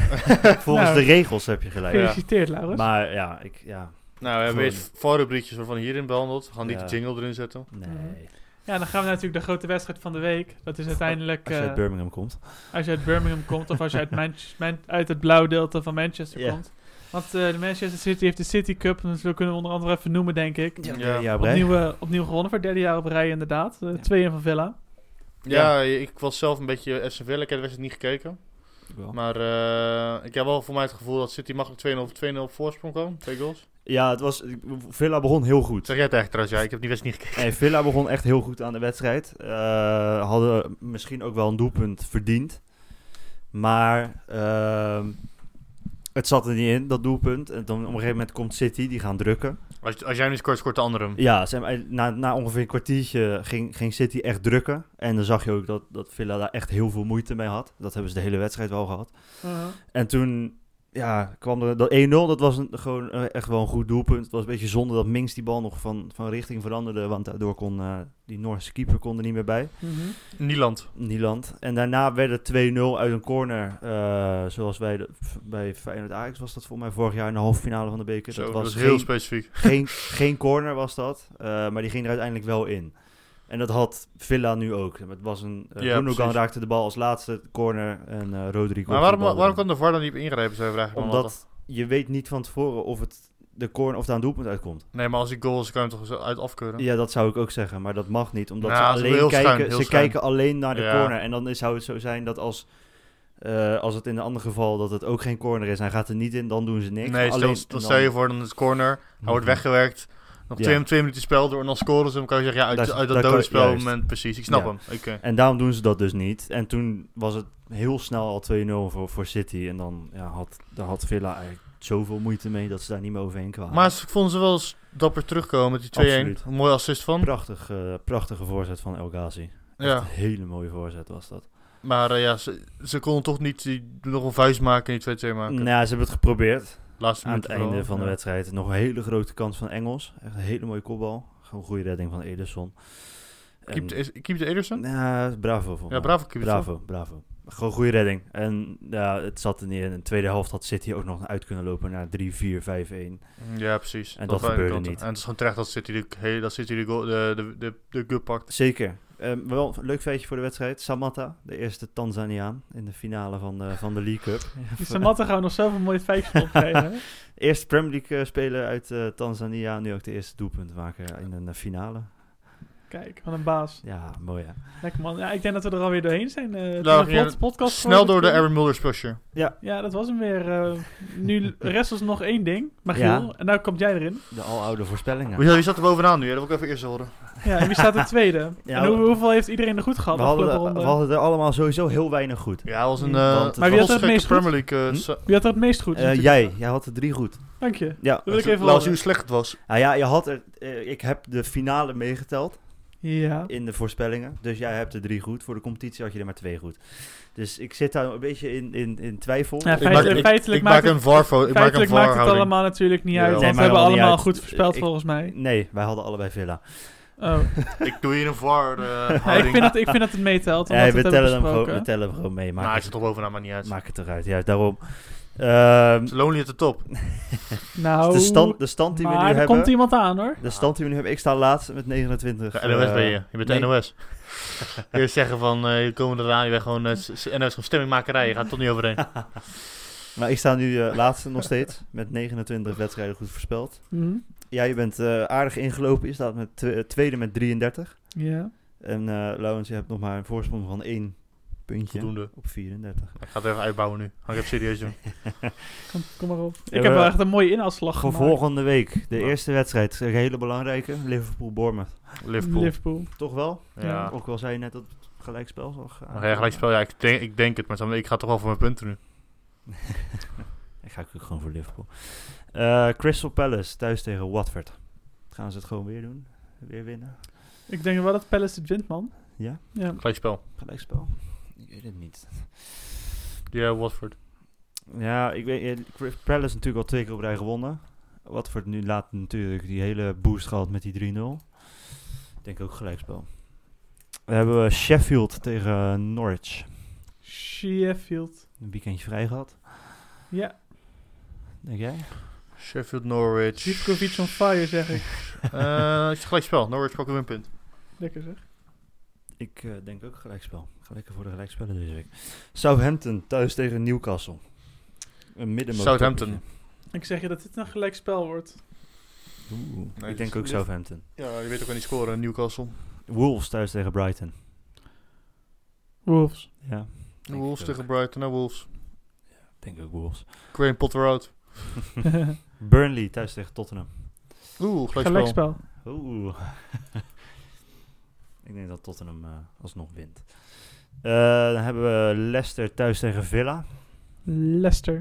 Volgens Nou, de regels heb je gelijk. Gefeliciteerd, Laurens. Maar ja, ik, ja, Nou, we hebben eerst VAR-rubriekjes waarvan hierin behandeld. We gaan niet Ja. de jingle erin zetten. nee. Ja, dan gaan we natuurlijk de grote wedstrijd van de week. Dat is uiteindelijk Als je uit eh, Birmingham komt. als je uit Birmingham komt of als je uit, Manch- Man- uit het blauwe deelte van Manchester Ja. komt. Want eh, de Manchester City heeft de City Cup, dus we kunnen we onder andere even noemen, denk ik. Ja, Ja. Opnieuw, eh, opnieuw gewonnen voor het derde jaar op rij, inderdaad. Eh, 2-1 van Villa. Ja, ik was zelf een beetje FC Villa. Ik heb de wedstrijd niet gekeken. Wel. Maar eh, ik heb wel voor mij het gevoel dat City makkelijk 2-0 of 2-0 op voorsprong kwam. Twee goals. Ja, het was, Villa begon heel goed. Zeg jij het echt trouwens? Ja, ik heb die wedstrijd niet gekeken. Nee, Villa begon echt heel goed aan de wedstrijd. Eh, hadden misschien ook wel een doelpunt verdiend. Maar ehm, het zat er niet in, dat doelpunt. En dan op een gegeven moment komt City, die gaan drukken. Als, als jij nu scoort, scoort de andere hem. Ja, ze na, na ongeveer een kwartiertje ging, ging City echt drukken. En dan zag je ook dat, dat Villa daar echt heel veel moeite mee had. Dat hebben ze de hele wedstrijd wel gehad. En toen ja, kwam er dat 1-0. Dat was een, gewoon eh, echt wel een goed doelpunt. Het was een beetje zonde dat Minks die bal nog van, van richting veranderde. Want daardoor kon eh, die Noorse keeper kon er niet meer bij. Mhm. Nieland. Nieland. En daarna werd het 2-0 uit een corner. eh, zoals bij, de, bij Feyenoord Ajax was dat voor mij vorig jaar in de halve finale van de beker. Zo, dat was heel geen, specifiek. geen, geen corner was dat. maar die ging er uiteindelijk wel in. En dat had Villa nu ook. Het was een, uh, Ja, Gundogan raakte de bal als laatste corner en eh Rodri Maar waarom, waarom kan de VAR dan niet ingrijpen, zou je vragen? dan? Omdat je weet niet van tevoren of het de corner of daar een doelpunt uitkomt. Nee, maar als die goal is, kan je hem toch zo uit afkeuren? Ja, dat zou ik ook zeggen, maar dat mag niet. Omdat ze alleen kijken, schuin, ze schuin. kijken alleen naar de Ja. corner. En dan is- zou het zo zijn dat als, eh, als het in een ander geval dat het ook geen corner is, hij gaat er niet in, dan doen ze niks. nee, alleen, stel, en stel je voor, dan is corner, hij wordt Mhm. weggewerkt. Nog Ja. twee, twee minuten spel door en dan scoren ze hem. kan je zeggen, ja, uit, Dat uit dat dat dode spelmoment, precies. Ik snap Ja. hem. Oké. En daarom doen ze dat dus niet. En toen was het heel snel al 2-0 voor, voor City. En dan ja, had, daar had Villa eigenlijk zoveel moeite mee dat ze daar niet meer overheen kwamen. Maar ze vonden ze wel eens dapper terugkomen met die 2-1. Absoluut. Een mooie assist van. Prachtig, eh, prachtige voorzet van El Ghazi. Echt Ja, Een hele mooie voorzet was dat. maar eh, ja, ze, ze konden toch niet die, nog een vuist maken en die 2-2 maken. Nou, ja, ze hebben het geprobeerd. Laatste Aan het vooral, einde van de ja. wedstrijd. Nog een hele grote kans van Engels. Echt een hele mooie kopbal. Gewoon goede redding van Ederson. Is- keepte Ederson? Ja, bravo. Ja, bravo, Bravo, bravo. Gewoon goede redding. En ja, het zat er niet in. De tweede helft had City ook nog uit kunnen lopen naar 3-4-5-1. Ja, precies. En dat de gebeurde niet. En het is gewoon terecht dat City de, dat City de, goal, de, de, de, de pakt. Zeker. Ehm, wel een leuk feitje voor de wedstrijd. Samatta, de eerste Tanzaniaan in de finale van de, van de League Cup. Die Samatta gaan we nog zoveel mooie feitjes opgeven. Eerste Premier League eh, speler uit eh, Tanzania. Nu ook de eerste doelpunt maken in een eh, finale. Kijk, wat een baas. Ja, mooi hè. Lekker man. Ja, ik denk dat we er alweer doorheen zijn. eh Nou, ja, vlot podcast Snel door de Aaron Mulder special. Ja, dat was hem weer. eh, nu rest ons nog één ding. Magiel. Ja. En nou komt jij erin. De aloude voorspellingen. Wie, wie zat er bovenaan nu? hè? Dat wil ik even eerst horen. Ja, en wie staat er tweede? Ja, en hoe- hoeveel heeft iedereen er goed gehad? we, hadden er, we hadden er allemaal sowieso heel weinig goed. Ja, was een uh, Want het Maar wie had er het meest goed? Premier League. eh, Hm? Wie had er het meest goed? Eh, jij, jij had er drie goed. Dank je. Ja, Dat wil ik even Laat zien horen. hoe slecht het was. nou ja, je had er, eh, ik heb de finale meegeteld Ja. in de voorspellingen. Dus jij hebt er drie goed. Voor de competitie had je er maar twee goed. Dus ik zit daar een beetje in, in, in twijfel. Ja, Ik feitelijk, maak- ik- feitelijk Ik maakt maak het, een VAR-fo- ik maak een feitelijk maakt het VAR-houding. allemaal natuurlijk niet Ja. uit. Nee, want we hebben allemaal goed voorspeld Ik- volgens mij. Nee, wij hadden allebei Villa. Oh. Ik doe hier een VAR eh Ja, ik, vind dat, ik vind dat het meetelt. Ja, we, tellen hem gewoon, we tellen hem gewoon mee. Maak, Maar hij het, zit toch bovenaan, maar niet uit. maak het eruit. Ja, daarom. Ehm, lonely at the top. Nou, de, stand, de stand die we nu er hebben. komt iemand aan hoor. De stand die we nu hebben. Ik sta laatst met 29. Ja, NOS eh, ben je. Je bent de nee. NOS. Eerst zeggen van, eh je komende eraan, je bent gewoon eh, s- s- NOS van stemmingmakerij. Je gaat er toch niet overheen. Maar ik sta nu eh, laatste nog steeds. Met 29 wedstrijden goed voorspeld. Mhm. Ja, je bent eh, aardig ingelopen. Je staat met twe- tweede met 33. Ja. En eh Laurens, je hebt nog maar een voorsprong van één puntje Voldoende. op 34. Ik ga het even uitbouwen nu. Ga ik even serieus doen. Kom, kom maar op. Ja, ik heb we- wel echt een mooie inhaalslag Voor gemaakt. volgende week, de Ja. eerste wedstrijd, een hele belangrijke, Liverpool-Bournemouth. Liverpool. Liverpool. Toch wel? Ja. Ook al zei je net dat het gelijkspel zal gaan. Maar ja, gelijk spel. Ja, ik denk, ik denk het. Maar ik ga toch wel voor mijn punten nu. Ik ga ook gewoon voor Liverpool. Eh, Crystal Palace thuis tegen Watford. Gaan ze het gewoon weer doen? Weer winnen? Ik denk wel dat Palace het wint, man. Ja? Ja. Gelijk spel. Gelijkspel? Ik weet het niet. Ja, Watford. Ja, ik weet, eh, Crystal Palace natuurlijk al twee keer op rij gewonnen. Watford nu laat natuurlijk die hele boost gehad met die 3-0. Ik denk ook gelijkspel. We hebben Sheffield tegen Norwich. Sheffield. Een weekendje vrij gehad. Ja. Denk jij? Sheffield, Norwich. Zivkovic on fire, zeg ik. Eh, is het gelijk spel. Norwich pakt een winpunt. Lekker zeg. Ik eh, denk ook gelijkspel. Lekker voor de gelijkspellen deze week. Southampton thuis tegen Newcastle. Een middenmoot. Southampton. Ik zeg je dat dit een gelijk spel wordt. Oeh, Nee, ik denk ook Southampton. Ja, je weet ook wel niet scoren. Newcastle. Wolves thuis tegen Brighton. Wolves. Ja. Wolves tegen. Brighton. Nou, Wolves. denk ook Wolves. Graham Potter out. Burnley thuis tegen Tottenham. Oeh, gelijk spel. gelijk spel. Oeh. ik denk dat Tottenham eh, alsnog wint. Eh, dan hebben we Leicester thuis tegen Villa. Leicester.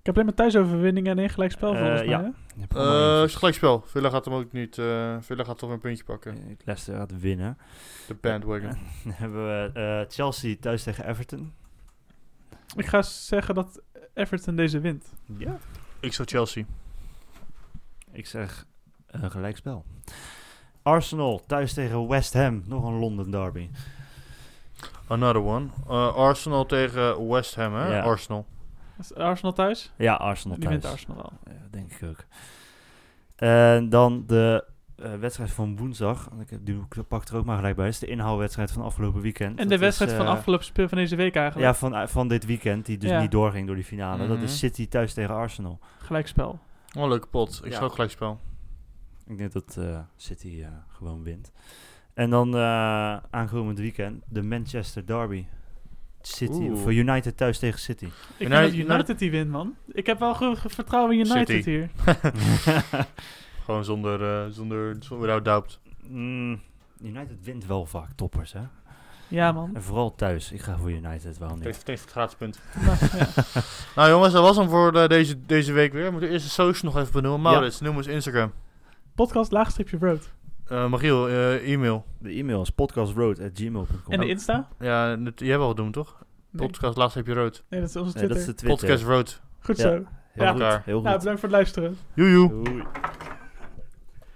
Ik heb alleen maar thuisoverwinningen en één gelijk spel Eh, volgens mij. ja. één Eh voor- is gelijk spel. Villa gaat hem ook niet... eh Villa gaat toch een puntje pakken. Leicester gaat winnen. De bandwagon. Dan hebben we eh, Chelsea thuis tegen Everton. Ik ga zeggen dat Everton deze wint. Ja. Ik zou Chelsea. Ik zeg een gelijkspel. Arsenal thuis tegen West Ham. Nog een London derby. Another one. Eh, Arsenal tegen West Ham, hè? Ja. Arsenal. Is Arsenal thuis? Ja, Arsenal Die thuis. wint Arsenal wel. Ja, denk ik ook. En dan de eh, wedstrijd van woensdag. En Ik heb- die ik pak er ook maar gelijk bij. Dat is de inhaalwedstrijd van afgelopen weekend. En Dat de wedstrijd is, van eh, afgelopen speel van deze week eigenlijk. Ja, van, van dit weekend. Die dus Ja. niet doorging door die finale. Dat Mhm. is City thuis tegen Arsenal. Gelijkspel. Oh, leuke pot. Ik Ja. zou ook gelijk spel. Ik denk dat eh, City eh, gewoon wint. En dan eh, aankomend weekend de Manchester Derby. City, Oeh. of United thuis tegen City. Ik United- denk dat United die wint, man. Ik heb wel vertrouwen in United City. hier. Gewoon zonder, eh zonder, zonder without doubt. Mm, United wint wel vaak toppers, hè? Ja, man. En vooral thuis. Ik ga voor United, waarom niet? Heeft het gratis punt. Nou, ja. Nou jongens, dat was hem voor eh, deze, deze week weer. We moeten eerst de social nog even benoemen. Maurits, noem eens Instagram. Podcast laagstripje road. Eh Magiel, eh, e-mail. De e-mail is podcastroad.gmail.com. En de Insta? Ja, dat, jij wel doen toch? Nee. Podcast laatst heb je rood. nee, dat is onze Nee, Twitter. dat is de Twitter. Podcast rood. Goed Ja. zo. Heel Ja. goed. Elkaar. Heel goed. Nou, bedankt voor het luisteren. Joejoe. Doei.